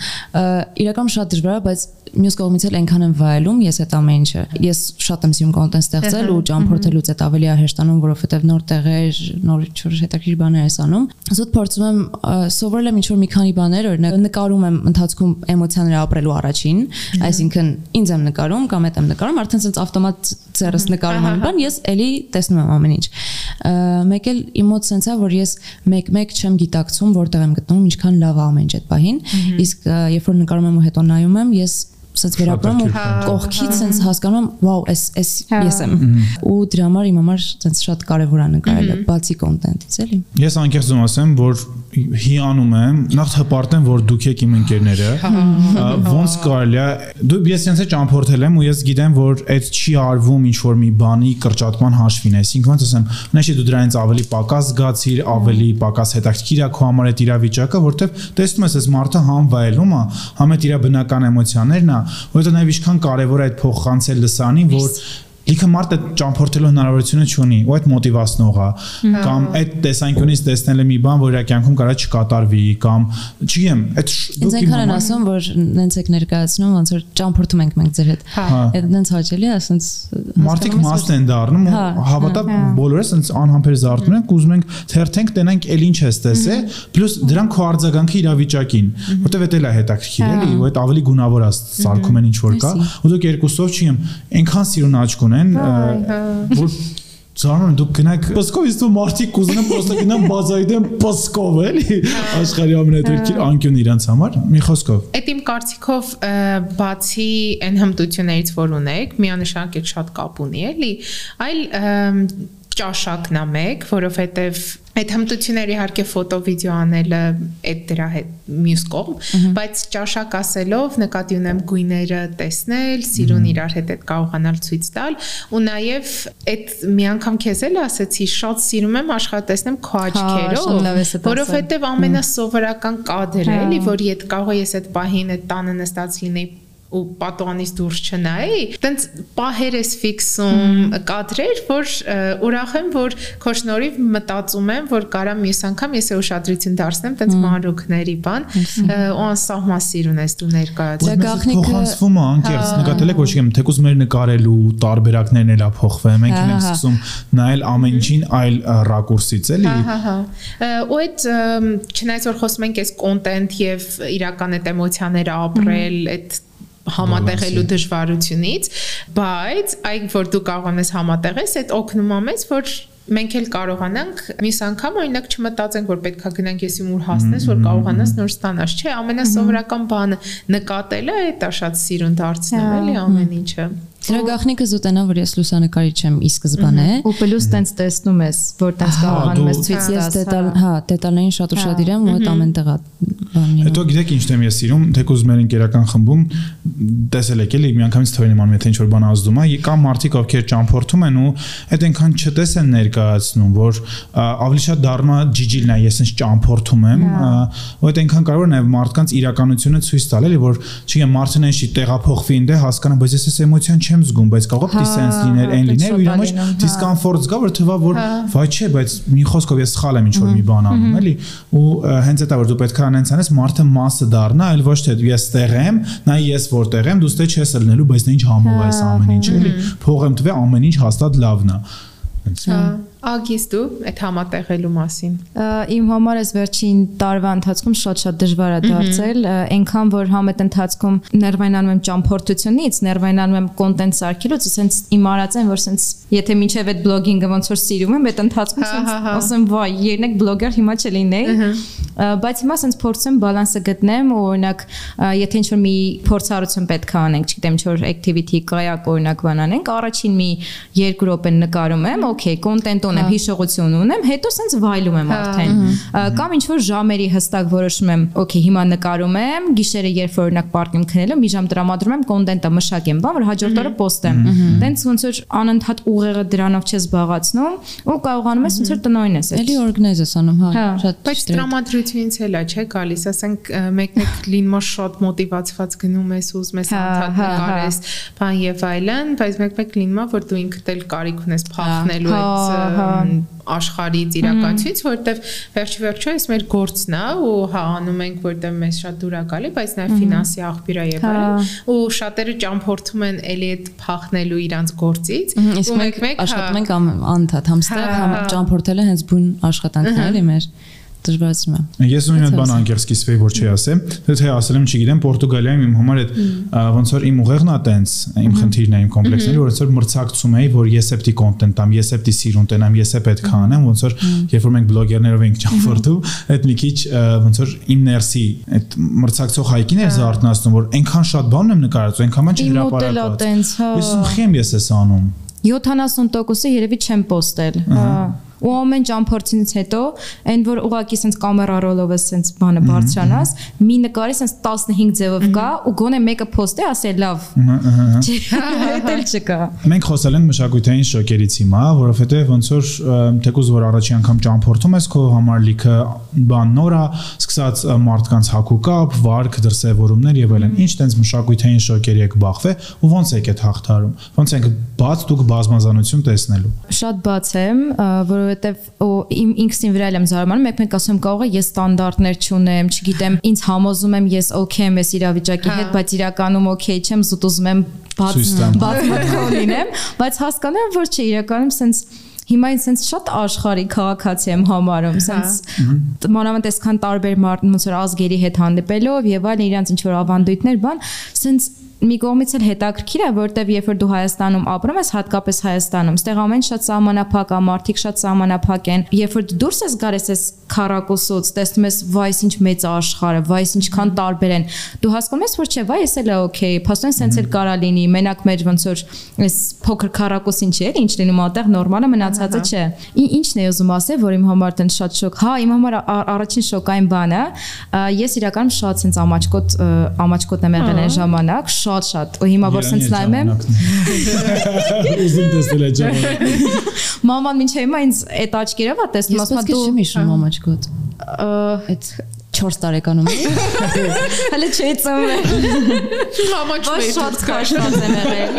իրական շատ դժվար է, բայց մյուս կողմից էլ այնքան եմ վայելում ես այդ ամեն ինչը։ Ես շատ եմ սիրում կոնտենտ ստեղծել ու ճամփորդելուց այդ ավելի է հեշտանում, որովհետև նոր տեղեր, նոր ինչ-որ հետաքրքիր բաներ ես անում։ Զուտ փորձում եմ սովորել եմ ինչ-որ մի քանի բաներ, օրինակ նկարում եմ ընթացքում էմոցիաները ապրելու առաջին, այսինքն ինձ եմ նկարում կամ այդ եմ նկարում, արդեն sense ավտոմատ ձեռս նկարում եմ բան, ես էլի տեսնում եմ ամեն ինչ։ Մեկ էլ իմ մոտ sense է, որ ես մեկ-մեկ չեմ գիտակցում, որտեղ եմ գտնվում, ինչքան լավ է ամեն ինչ այդ պահին։ Իսկ երբ որ նկարում եմ ու հետո նայում եմ, ես սենց վերապրում ու կողքից սենց հասկանում վաու, էս էս ես եմ։ Ու դրա համար իմ համար սենց շատ կարևոր է նկարելը, բացի կոնտենտից, էլի։ Ես անկեղծում ասեմ, որ հիանում եմ, նախ հպարտեմ, որ դուք եք իմ ընկերները։ Ոնց կարելի է, դու ես sense ճամփորդել եմ ու ես գիտեմ, որ այդ չի արվում ինչ որ մի բանի կրճատման հաշվին, այսինքն ոնց ասեմ, նայեցի դու դրանից ավելի պակաս զգացիր, ավելի պակաս հետաքրքիր է քո համար այդ իրավիճակը, որովհետև տեսնում ես, այս մարդը համ վայելում է, համ այդ իր բնական էմոցիաներն է, որովհետև նաև ինչքան կարևոր է այդ փոխանցել լսանին, որ լիքը մարդը ճամփորդելու հնարավորությունը չունի ու այդ մոտիվացնող է կամ այդ տեսանկյունից տեսնել մի բան որ իր կյանքում կարա չկատարվի կամ չգիտեմ այդ դուք ինքն են ասում որ նենց եք ներկայացնում ոնց որ ճամփորդում ենք մենք ձեր հետ այդ նենց հաճելի է ասենց մարդիկ մաս են դառնում ու հավատա բոլորը ասենց անհամբեր զարթնում են ուզում ենք թերթենք տենանք ել ինչ ես տեսե պլյուս դրանք քո արձագանքի իրավիճակին որտեվ դա էլ է հետաքրքիր էլի ու այդ ավելի գունավոր է սարքում են ինչ որ կա ու դուք երկուսով չգիտեմ այնքան սիրուն աչք ունեն ունեն, որ Զարմանում դուք գնաք Պսկով իսկ մարդիկ կուզենան պրոստը գնան բազայդեն Պսկով էլի աշխարհի ամենաթերքիր անկյուն իրանց համար մի խոսքով Այդ իմ կարծիքով բացի այն հմտություններից որ ունեք միանշանակ այդ շատ կապ ունի էլի այլ ճաշակն է մեկ, որովհետև այդ հմտությունները իհարկե ֆոտո վիդեո անելը այդ դրա հետ մյուս կողմ, բայց ճաշակ ասելով նկատի ունեմ գույները տեսնել, սիրուն իրար հետ այդ կարողանալ ցույց տալ ու նաև այդ մի անգամ քեզ էլ ասեցի շատ սիրում եմ աշխատեսնեմ քո աչքերով, որովհետև ամենասովորական կադրը էլի, որ իդ կարող ես այդ պահին այդ տանը նստած լինեի ու պատուանից դուրս չնայի, տենց պահեր ես ֆիքսում կադրեր, որ ուրախ եմ, որ քո շնորհիվ մտածում եմ, որ կարամ մյուս անգամ ես ուշադրություն դարձնեմ տենց մանրուքների բան ու անսահման սիրուն ես դու ներկայացնում։ Դա գաղտնիքը փոխանցվում է անկեղծ, նկատել եք ոչ իմ թեկուզ մեր նկարելու տարբերակներն էլա փոխվել, մենք ենք սկսում նայել ամեն ինչին այլ ռակուրսից էլի։ Հա, հա։ Ու այդ չնայած որ խոսում ենք այս կոնտենտ եւ իրական այդ էմոցիաները ապրել, այդ համատեղելու դժվարությունից, բայց այն որ դու կարող ես համատեղես, այդ օգնում է մեզ, որ մենք էլ կարողանանք մյուս անգամ օրինակ չմտածենք որ պետքա գնանք եսի ուր հասնես որ կարողանաս նոր ստանաս չէ ամենասովորական բանը նկատելը է դա շատ սիրուն դարձնել էլի ամեն ինչը Դրա գաղտնիքը զուտենա որ ես լուսանկարիչ եմ ի սկզբանե ու պլյուս տենց տեսնում ես որ տենց կարողանում ես ցույց տալ ես դետալ հա դետալային շատ ուշադիր եմ ու այդ ամեն տեղա բանին Հետո գիտեք ինչն եմ ես սիրում թեկուզ մեր ընկերական խմբում տեսել եք էլի միանգամից թվին իմանում եթե ինչ որ բան ազդում է կա մարդիկ ովքեր ճամփորդում են ու այդ այնքան չտես են ներկայացնում որ ավելի շատ դառնա ջիջիլն է ես ինձ ճամփորդում եմ ու այդ այնքան կարող է նաև մարդկանց իրականությունը ցույց տալ էլի որ չգիտեմ մարդն չի տեղափոխվի ինձ հասկանա բայց ես էս էմոցիան չեմ զգում բայց կարող է դիսենս լիներ այն լիներ ու իր մեջ դիսկոմֆորտ զգա որ թվա որ վայ չէ բայց մի խոսքով ես սխալ եմ ինչ որ մի բան անում էլի ու հենց դա որ դու պետք է անենց անես մարդը մասը դառնա այլ ոչ թե ես տեղ եմ նայ ես որտեղ եմ դու ստե չես լնելու բայց նա ինչ համով է ամեն ինչ էլի փող եմ տվե ամեն ինչ հաստատ լավն է Հա, ագիս դու այդ համատեղելու մասին։ Իմ համար էս վերջին տարվա ընթացքում շատ-շատ դժվար է դարձել, այնքան որ համ այդ ընթացքում ներվայնանում եմ ճամփորդությունից, ներվայնանում եմ կոնտենտ սարքելուց, ասենց իմ արած են, որ ասենց եթե մինչև այդ բլոգինգը ոնց որ սիրում եմ, այդ ընթացքում ասենց ասեմ, վայ, երնեք բլոգեր հիմա չլինեի բայց հիմա ասենց փորձեմ բալանսը գտնեմ օրինակ եթե ինչ որ մի փորձառություն պետք է անենք, չգիտեմ, ինչ որ activity կայակ օրինակ բան անենք, առաջին մի 2 րոպե նկարում եմ, okay, content ունեմ, հիշողություն ունեմ, հետո ասենց վայելում եմ արդեն։ Կամ ինչ որ ժամերի հստակ որոշում եմ, okay, հիմա նկարում եմ, գիշերը երբ օրինակ պարտիում քնելու, մի ժամ տրամադրում եմ content-ը մշակեմ, բան որ հաջորդ օրը post-եմ։ Տենց ոնց որ անընդհատ ուղեղը դրանով չես զբաղացնում ու կարողանում ես ոնց որ տնօրին ես։ Էլի օրգանիզ ես անում, հա, շատ։ Բայց տրամադրությունից էլ է, չէ, գալիս, ասենք մեկ-մեկ լինմո շատ մոտիվացված գնում ես ու ուզում ես անդադ նկարես, բան եւ այլն, բայց մեկ-մեկ լինում է, որ դու ինքդ էլ կարիք ունես փախնելու այդ աշխարհից իրականությունից, որովհետև վերջի վերջո էս մեր գործն է ու հա անում ենք, որովհետև մեզ շատ դուր է գալի, բայց նաև ֆինանսի աղբյուր է եւ այլն, ու շատերը ճամփորդում են էլի այդ փախնելու իրանց գործից, ու մեկ-մեկ աշխատում ենք անդադ համստեղ, ճամփորդելը հենց բուն աշխատանքն է էլի մեր դժվարացնում է։ Ես նույն այդ բան անկեղծ կիսվեի, որ չի ասեմ, թե թե ասել եմ, չգիտեմ, Պորտուգալիայում իմ համար այդ ոնց որ իմ ուղեղն է տենց, իմ խնդիրն է, իմ կոմպլեքսն է, որ ոնց որ մրցակցում էի, որ ես էպտի կոնտենտ ամ, ես էպտի սիրուն տենամ, ես է պետք է անեմ, ոնց որ երբ որ մենք բլոգերներով ենք ճամփորդում, այդ մի քիչ ոնց որ իմ ներսի այդ մրցակցող հայկին էր զարթնացնում, որ այնքան շատ բան եմ նկարածում, այնքան ման չհրապարակված։ Ես ուսում ես ես անում 70%-ը երևի չեմ post-ել։ Հա ու ամեն ճամփորդից հետո այն որ ուղակի sense կամերա ռոլովը sense բանը բարձրանաս մի նկարի sense 15 ձևով կա ու գոնե մեկը post-է ասել լավ էլ չկա մենք խոսել ենք մշակութային շոկերից հիմա որովհետեւ ոնց որ թեկուզ որ առաջի անգամ ճամփորդում ես քո համար լիքը բան նորա սկսած մարդկանց հակուկապ վարք դրսևորումներ եւ այլն ինչ տենց մշակութային շոկերի եք բախվել ու ոնց եք այդ հաղթարում ոնց եք բաց դուք բազմազանություն տեսնելու շատ բաց եմ որովհետեւ որովհետև իմ ինքսին վրա եմ զարմանում, մեկ-մեկ ասում կարող է ես ստանդարտներ չունեմ, չգիտեմ, ինձ համոզում եմ ես օքեյ եմ այս իրավիճակի հետ, բայց իրականում օքեյ չեմ, զուտ ուզում եմ բաց բաց մտքով լինեմ, բայց հասկանում եմ, որ չէ, իրականում sense հիմա ինձ sense շատ աշխարհի քաղաքացի եմ համարում sense մանավանդ այսքան տարբեր մարդ ոնց որ ազգերի հետ հանդիպելով եւ այլն իրանց ինչ որ ավանդույթներ բան sense մի կողմից էլ հետաքրքիր է, որտեվ երբ որ դու Հայաստանում ապրում ես, հատկապես Հայաստանում, ստեղ ամեն շատ սահմանափակ է, մարդիկ շատ սահմանափակ են։ Երբ որ դուրս ես գալիս ես քարակուսուց, տեսնում ես, վայս ինչ մեծ աշխարհ է, վայս ինչքան տարբեր են։ Դու հասկանում ես, որ չէ, վայ, էս էլ է օքեյ, փաստորեն սենց էլ կարա լինի, մենակ մեր ոնց որ այս փոքր քարակուսին չէ, ինչ լինում այդտեղ նորմալը մնացածը չէ։ Ինչն է ուզում ասել, որ իմ համար տեն շատ շոկ։ Հա, իմ համար առաջին շոկային բանը, ես իրականում շատ սենց ամաչկոտ ամաչկոտ եմ եղել այն ժամանակ, շատ-շատ։ Ու հիմա որ սենց նայում եմ։ Ուզում տեսնել այդ ժամանակ։ Մաման ոչ հիմա ինձ այդ աչքերով է տեսնում, ասում է դու չեմ հիշում ամաչկոտ։ Այդ 4 տարեկանում էի։ Հələ չէի ծնվել։ Համաչում էի շատ քաշված եմ եղել։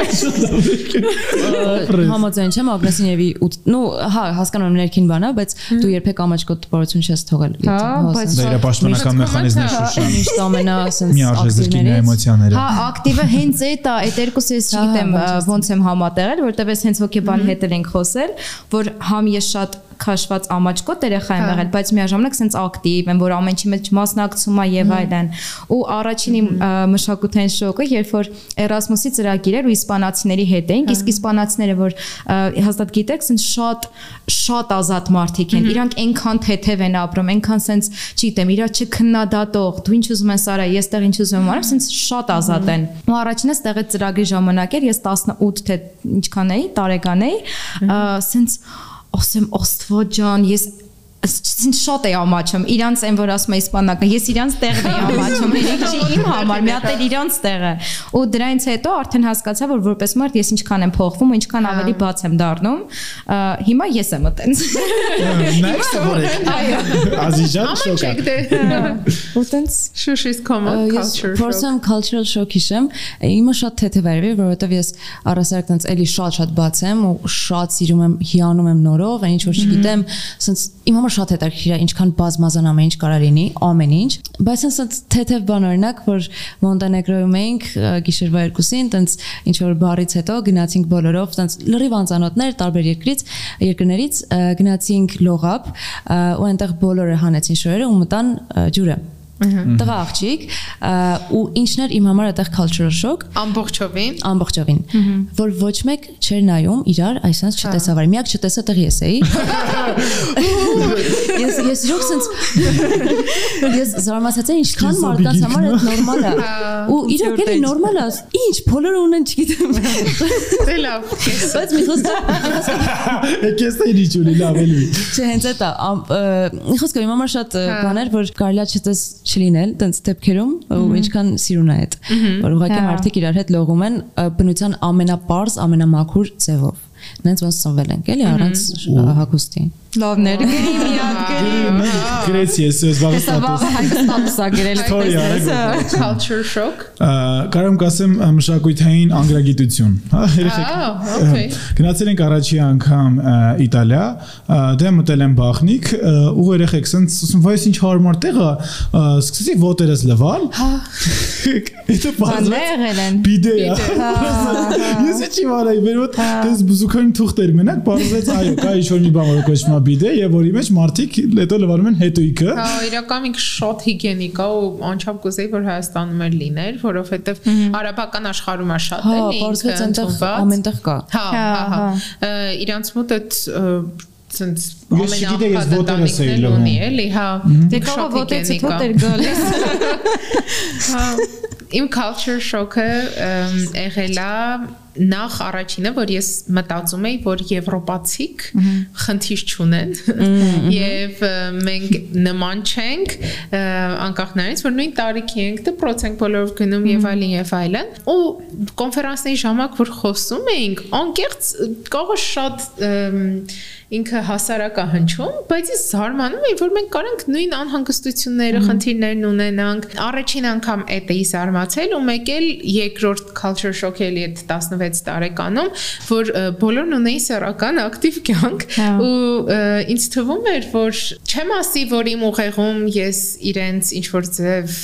Համաձայն չեմ Ագնեսինևի նու հա հասկանում եմ ներքին բանա, բայց դու երբեք ամաչկոտ տպավորություն չես թողել։ Հա, բայց պաշտոնական մեխանիզմն է շուշան։ Միշտ ամենա ասենց արժեզրկին էմոցիաները։ Հա, ակտիվը հենց է դա, այդ երկուսը ես չգիտեմ ոնց եմ համատեղել, որտեվ ես հենց հոգեբանի հետ ենք խոսել, որ համ ես շատ քաշված ամաչկոտ երեխա եմ հա։ եղել, բայց միաժամանակ sense ակտիվ եմ, որ ամեն ինչի մեջ մասնակցում եմ եւ այլն։ Ու առաջին իմ մշակութային շոկը, երբ որ Erasmus-ի ծրագիր էր ու իսպանացիների հետ էինք, իսկ իսպանացիները, որ հաստատ գիտեք, sense շատ շատ ազատ մարդիկ են։ Իրանք այնքան թեթև են ապրում, այնքան sense, չգիտեմ, իրա չքննադատող, դու ինչ ուզում ես արա, ես տեղ ինչ ուզում եմ արա, sense շատ ազատ են։ Ու առաջինը ստեղի ծրագրի ժամանակ էր, ես 18 թե ինչքան էի, տարեկան էի, sense ասեմ Աստված ջան, ես ինձ շատ է ամաչում իրանց այն որ ասում է իսպանական ես իրանց տեղն եմ ամաչում իրենք չի իմ համար մի հատ էլ իրանց տեղը ու դրանից հետո արդեն հասկացա որ որպես մարդ ես ինչքան եմ փոխվում ու ինչքան ավելի բաց եմ դառնում հիմա ես եմ այտենց next որ այո ազիջան շոկա ու տենց շուշից common culture person cultural shock հիշեմ իմը շատ թեթև էր որովհետև ես առասարակ տենց էլի շատ շատ բաց եմ ու շատ սիրում եմ հիանում եմ նորով այն ինչ որ չգիտեմ սենց իմ համար շատ հետաքրքիր է ինչքան բազմազան ամեն ինչ կարա լինի, ամեն ինչ, բայց ասած թեթև բան օրինակ, որ Մոնտենեգրոյում էինք գիշերվա երկուսին, տենց ինչ որ բարից հետո գնացինք բոլորով, տենց լրիվ անծանոթներ տարբեր երկրից, երկրներից գնացինք լողապ ու այնտեղ բոլորը հանեցին շորերը ու մտան ջուրը Տղա աղջիկ ու ինչն էր իմ համար այդտեղ cultural shock Ամբողջովին։ ամբողջովին որ ոչ մեկ չէր նայում իրար այսպես չտեսավար միակ չտեսա տեղ ես էի ես ես sense ես զարմացած եմ ինչքան մարդկանց համար այդ նորմալ է ու իրոք էլի նորմալ է ինչ բոլորը ունեն չգիտեմ Դե լավ, բայց մի խոսքը Եկես թե ինչ ունի լավ էլի։ Չէ, հենց այդ է։ ամ- ը, Մի խոսքը իմ համար շատ բաներ, որ կարելի է չտես չլինել, տենց դեպքերում, ու ինչքան սիրուն է այդ, որ ուղղակի Հա։ մարդիկ իրար հետ լողում են բնության ամենապարզ, ամենամաքուր ձևով։ Նենց ոնց ծնվել ենք, էլի առանց հագուստի։ Լավներ գրի մի հատ գրի։ Գրեց ես ես վաղը ստատուս ա գրել Story այդպես։ արեք, Culture shock։ Կարող եմ ասեմ մշակութային անգրագիտություն, հա, երեխեք։ Գնացել ենք առաջի անգամ Իտալիա, դե մտել եմ Բախնիկ, ու երեխեք սենց ասում, վայս ինչ հարմար տեղ է, սկսեցի ոտերս լվալ։ Հա։ բազում Բաններ են։ Բիդե է։ Ես ինչի վարայի, մեր մոտ դες բուզուկային թուղթեր մենակ, բարձրացած այո, կա ինչ-որ մի բան, որ կոչվում է բիդե, եւ որի մեջ մարդիկ հետո լվանում են հետույքը։ Հա, իրականում ինքը շատ հիգիենիկ է ու անչափ կուզեի որ Հայաստանում էլ լիներ, որովհետև արաբական աշխարհում է շատ Հա, բարձրաց ինքը այնտեղ ընդունված։ ամենտեղ կա։ Հա, հա, Հա, հա։ Ը, Իրանց մոտ այդ ցենց լվում։ ունի, էլի, հա։ Դե կողը ոտեցի հիգիենիկ է։ թոթեր գալիս։ Հա, իմ culture shock-ը ըմ, եղել է նախ առաջինը, որ ես մտածում էի, որ եվրոպացիք խնդիր չունեն եւ մենք նման չենք անկախ նրանից, որ նույն տարիքի ենք, դպրոց ենք բոլորով գնում եւ այլն եւ այլն։ Ու կոնֆերանսների ժամանակ որ խոսում էինք, անկեղծ կողը շատ ինքը հասարակա հնչում, բայց ես զարմանում եմ, որ մենք կարանք նույն անհանգստությունները, խնդիրներն ունենանք։ Առաջին անգամ այդ էի զարմացել ու մեկ էլ երկրորդ culture shock-ելի այդ 16 տարեկանում, որ բոլորն ունեին սեռական ակտիվ կյանք Հա։ ու ինձ թվում էր, որ չեմ ասի, որ իմ ուղեղում ես իրենց ինչ որ ձև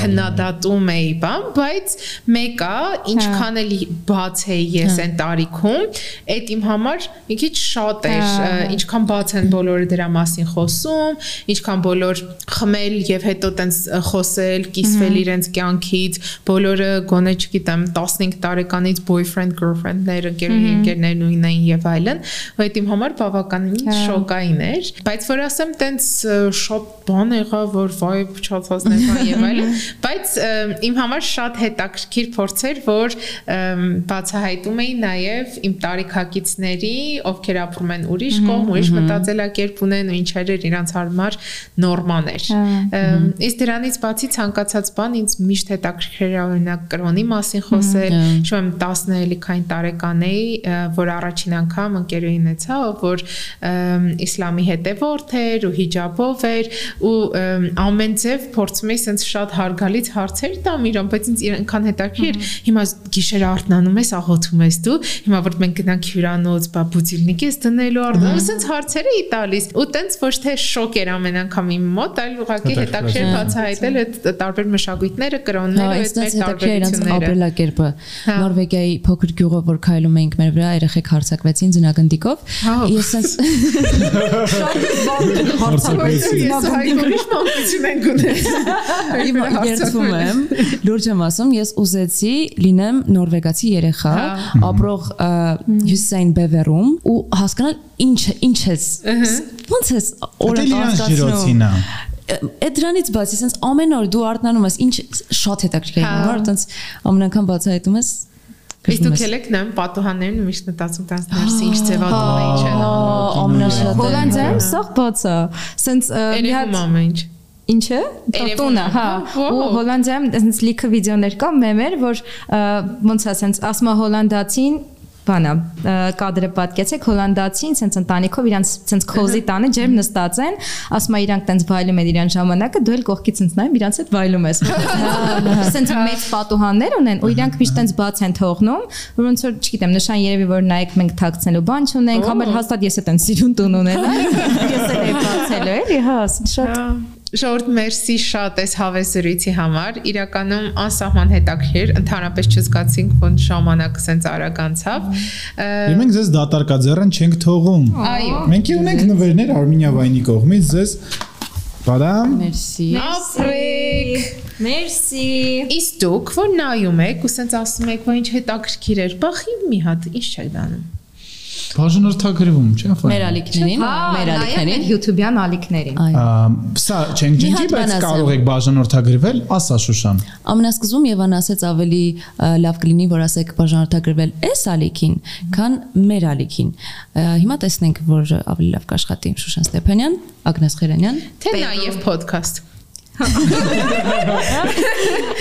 քննադատում էի, բան, բայց մեկը ինչքան էլ բաց էի ես այն տարիքում, այդ իմ համար մի քիչ շատ էր, ինչքան բաց են բոլորը դրա մասին խոսում, ինչքան բոլոր խմել եւ հետո տենց խոսել, կիսվել իրենց կյանքից, բոլորը գոնե չգիտեմ 15 տարեկանից boyfriend girlfriend-ներ, ընկերուհի ընկերներ նույնն էին եւ այլն, ու այդ իմ համար բավականին շոկային էր, բայց որ ասեմ տենց շատ բան եղավ, որ վայ փչացածներ կան եւ այլն, բայց իմ համար շատ հետաքրքիր փորձ էր, որ բացահայտում էի նաեւ իմ տարիքակիցների, ովքեր ապրում են ուրիշ կողմ, ուրիշ մտածելակերպ ունեն ու ինչեր իրանց համար նորմաներ։ Իսկ դրանից բացի ցանկացած բան ինձ միշտ հետաքրքիր էր օրինակ կրոնի մասին խոսել, Հա։ շո եմ 10-ելիքային տարեկան էի, որ առաջին անգամ ընկերուհի ունեցա, ով որ իսլամի հետևորդ էր ու հիջաբով էր ու ամեն ձև փորձում էի sense շատ հարգալից հարցեր տամ իրան, բայց ինձ այնքան հետաքրքիր Հիմա գիշերը արթնանում ես, աղոթում ես դու, հիմա որ մենք գնանք հյուրանոց, բա բուծիլնիկ ես դնելու արդյոք sense հարցեր էի տալիս ու տենց ոչ թե շոկ էր ամեն անգամ իմ մոտ, այլ ուղղակի հետաքրքիր բացահայտել այդ տարբեր մշակույթները, Հա, կրոնները, այդ մեր տարբերությունները։ ապրելակերպը։ Հա։ Նորվեգիայի փոքր գյուղը, որ քայլում էինք մեր վրա, երեխեք հարցակվեցին ձնագնդիկով։ Հա։ Ես sense Ես հայտնի մանկություն են գունեցել։ Իմ երդվում եմ, լուրջ եմ ասում, ես ուզեցի լինեմ նորվեգացի երեխա, Հա։ ապրող ա, հյուսիսային բևերում ու հասկանալ ինչ ինչ ես։ Ոնց ես օրը է։ Այդ դրանից բացի, sense ամեն օր դու արթնանում ես, ինչ շատ հետաքրքիր է, Հա։ որ տենց ամեն անգամ բացահայտում ես։ Իսկ դուք ելեք նայում պատուհաններն ու միշտ մտածում տաս ներսի ինչ ձևատուն է ինչ է։ Հա, ամենաշատը։ Հոլանդիայում սաղ բաց է։ Սենց մի հատ ամեն ինչ։ Տունը, է, հա։ հա, Ու Հոլանդիայում այսպես լիքը վիդեոներ կա, մեմեր, որ ոնց է, սենց ասում է հոլանդացին բանա կադրը պատկեցեք հոլանդացին սենց ընտանիքով իրանց սենց կոզի տանը ջերմ նստած են ասում է իրանք տենց վայելում են իրան ժամանակը դու էլ կողքից սենց նայում իրանց հետ վայելում ես սենց մեծ պատուհաններ ունեն ու իրանք միշտ տենց բաց են թողնում որ ոնց որ չգիտեմ նշան երևի որ նայեք մենք թաքցնելու բան չունենք համեր հաստատ ես էլ տենց սիրուն տուն ունենա ես էլ եմ բացելու էլի հա շատ Ժորդ մերսի շատ էս հավեսրույցի համար։ Իրականում անսահման հետաքրիր, ընդհանրապես չզգացինք, որ ժամանակը սենց արագ անցավ։ Եվ մենք ձեզ դատարկաձեռն չենք թողում։ Այո։ Մենք ունենք նվերներ Արմենիա վայնի կողմից ձեզ Բարամ։ Մերսի։ Ապրեք։ Մերսի։ Իսկ դուք որ նայում եք ու սենց ասում եք, որ ինչ հետաքրքիր էր, բախի մի հատ ինչ չեք դանում։ Բաժանորդագրվում, չէ՞, ֆոն։ Մեր ալիքներին, մեր ալիքներին։ YouTube-յան ալիքներին։ Այո։ Սա չենք ջնջի, բայց կարող եք բաժանորդագրվել, ասա Շուշան։ Ամենասկզում Եվան ասեց ավելի լավ կլինի, որ ասեք բաժանորդագրվել այս ալիքին, քան մեր ալիքին։ Հիմա տեսնենք, որ ավելի լավ կաշխատի Շուշան Ստեփանյան, Ագնես Խերանյան։ Թե նաև podcast։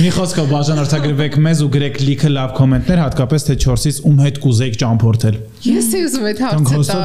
Մի խոսքով բաժանորդագրվեք մեզ ու գրեք լիքը լավ կոմենտներ, հատկապես թե 4-ից ում հետ կուզեիք ճամփորդել։ Ես էի ուզում այդ հարցը տալ։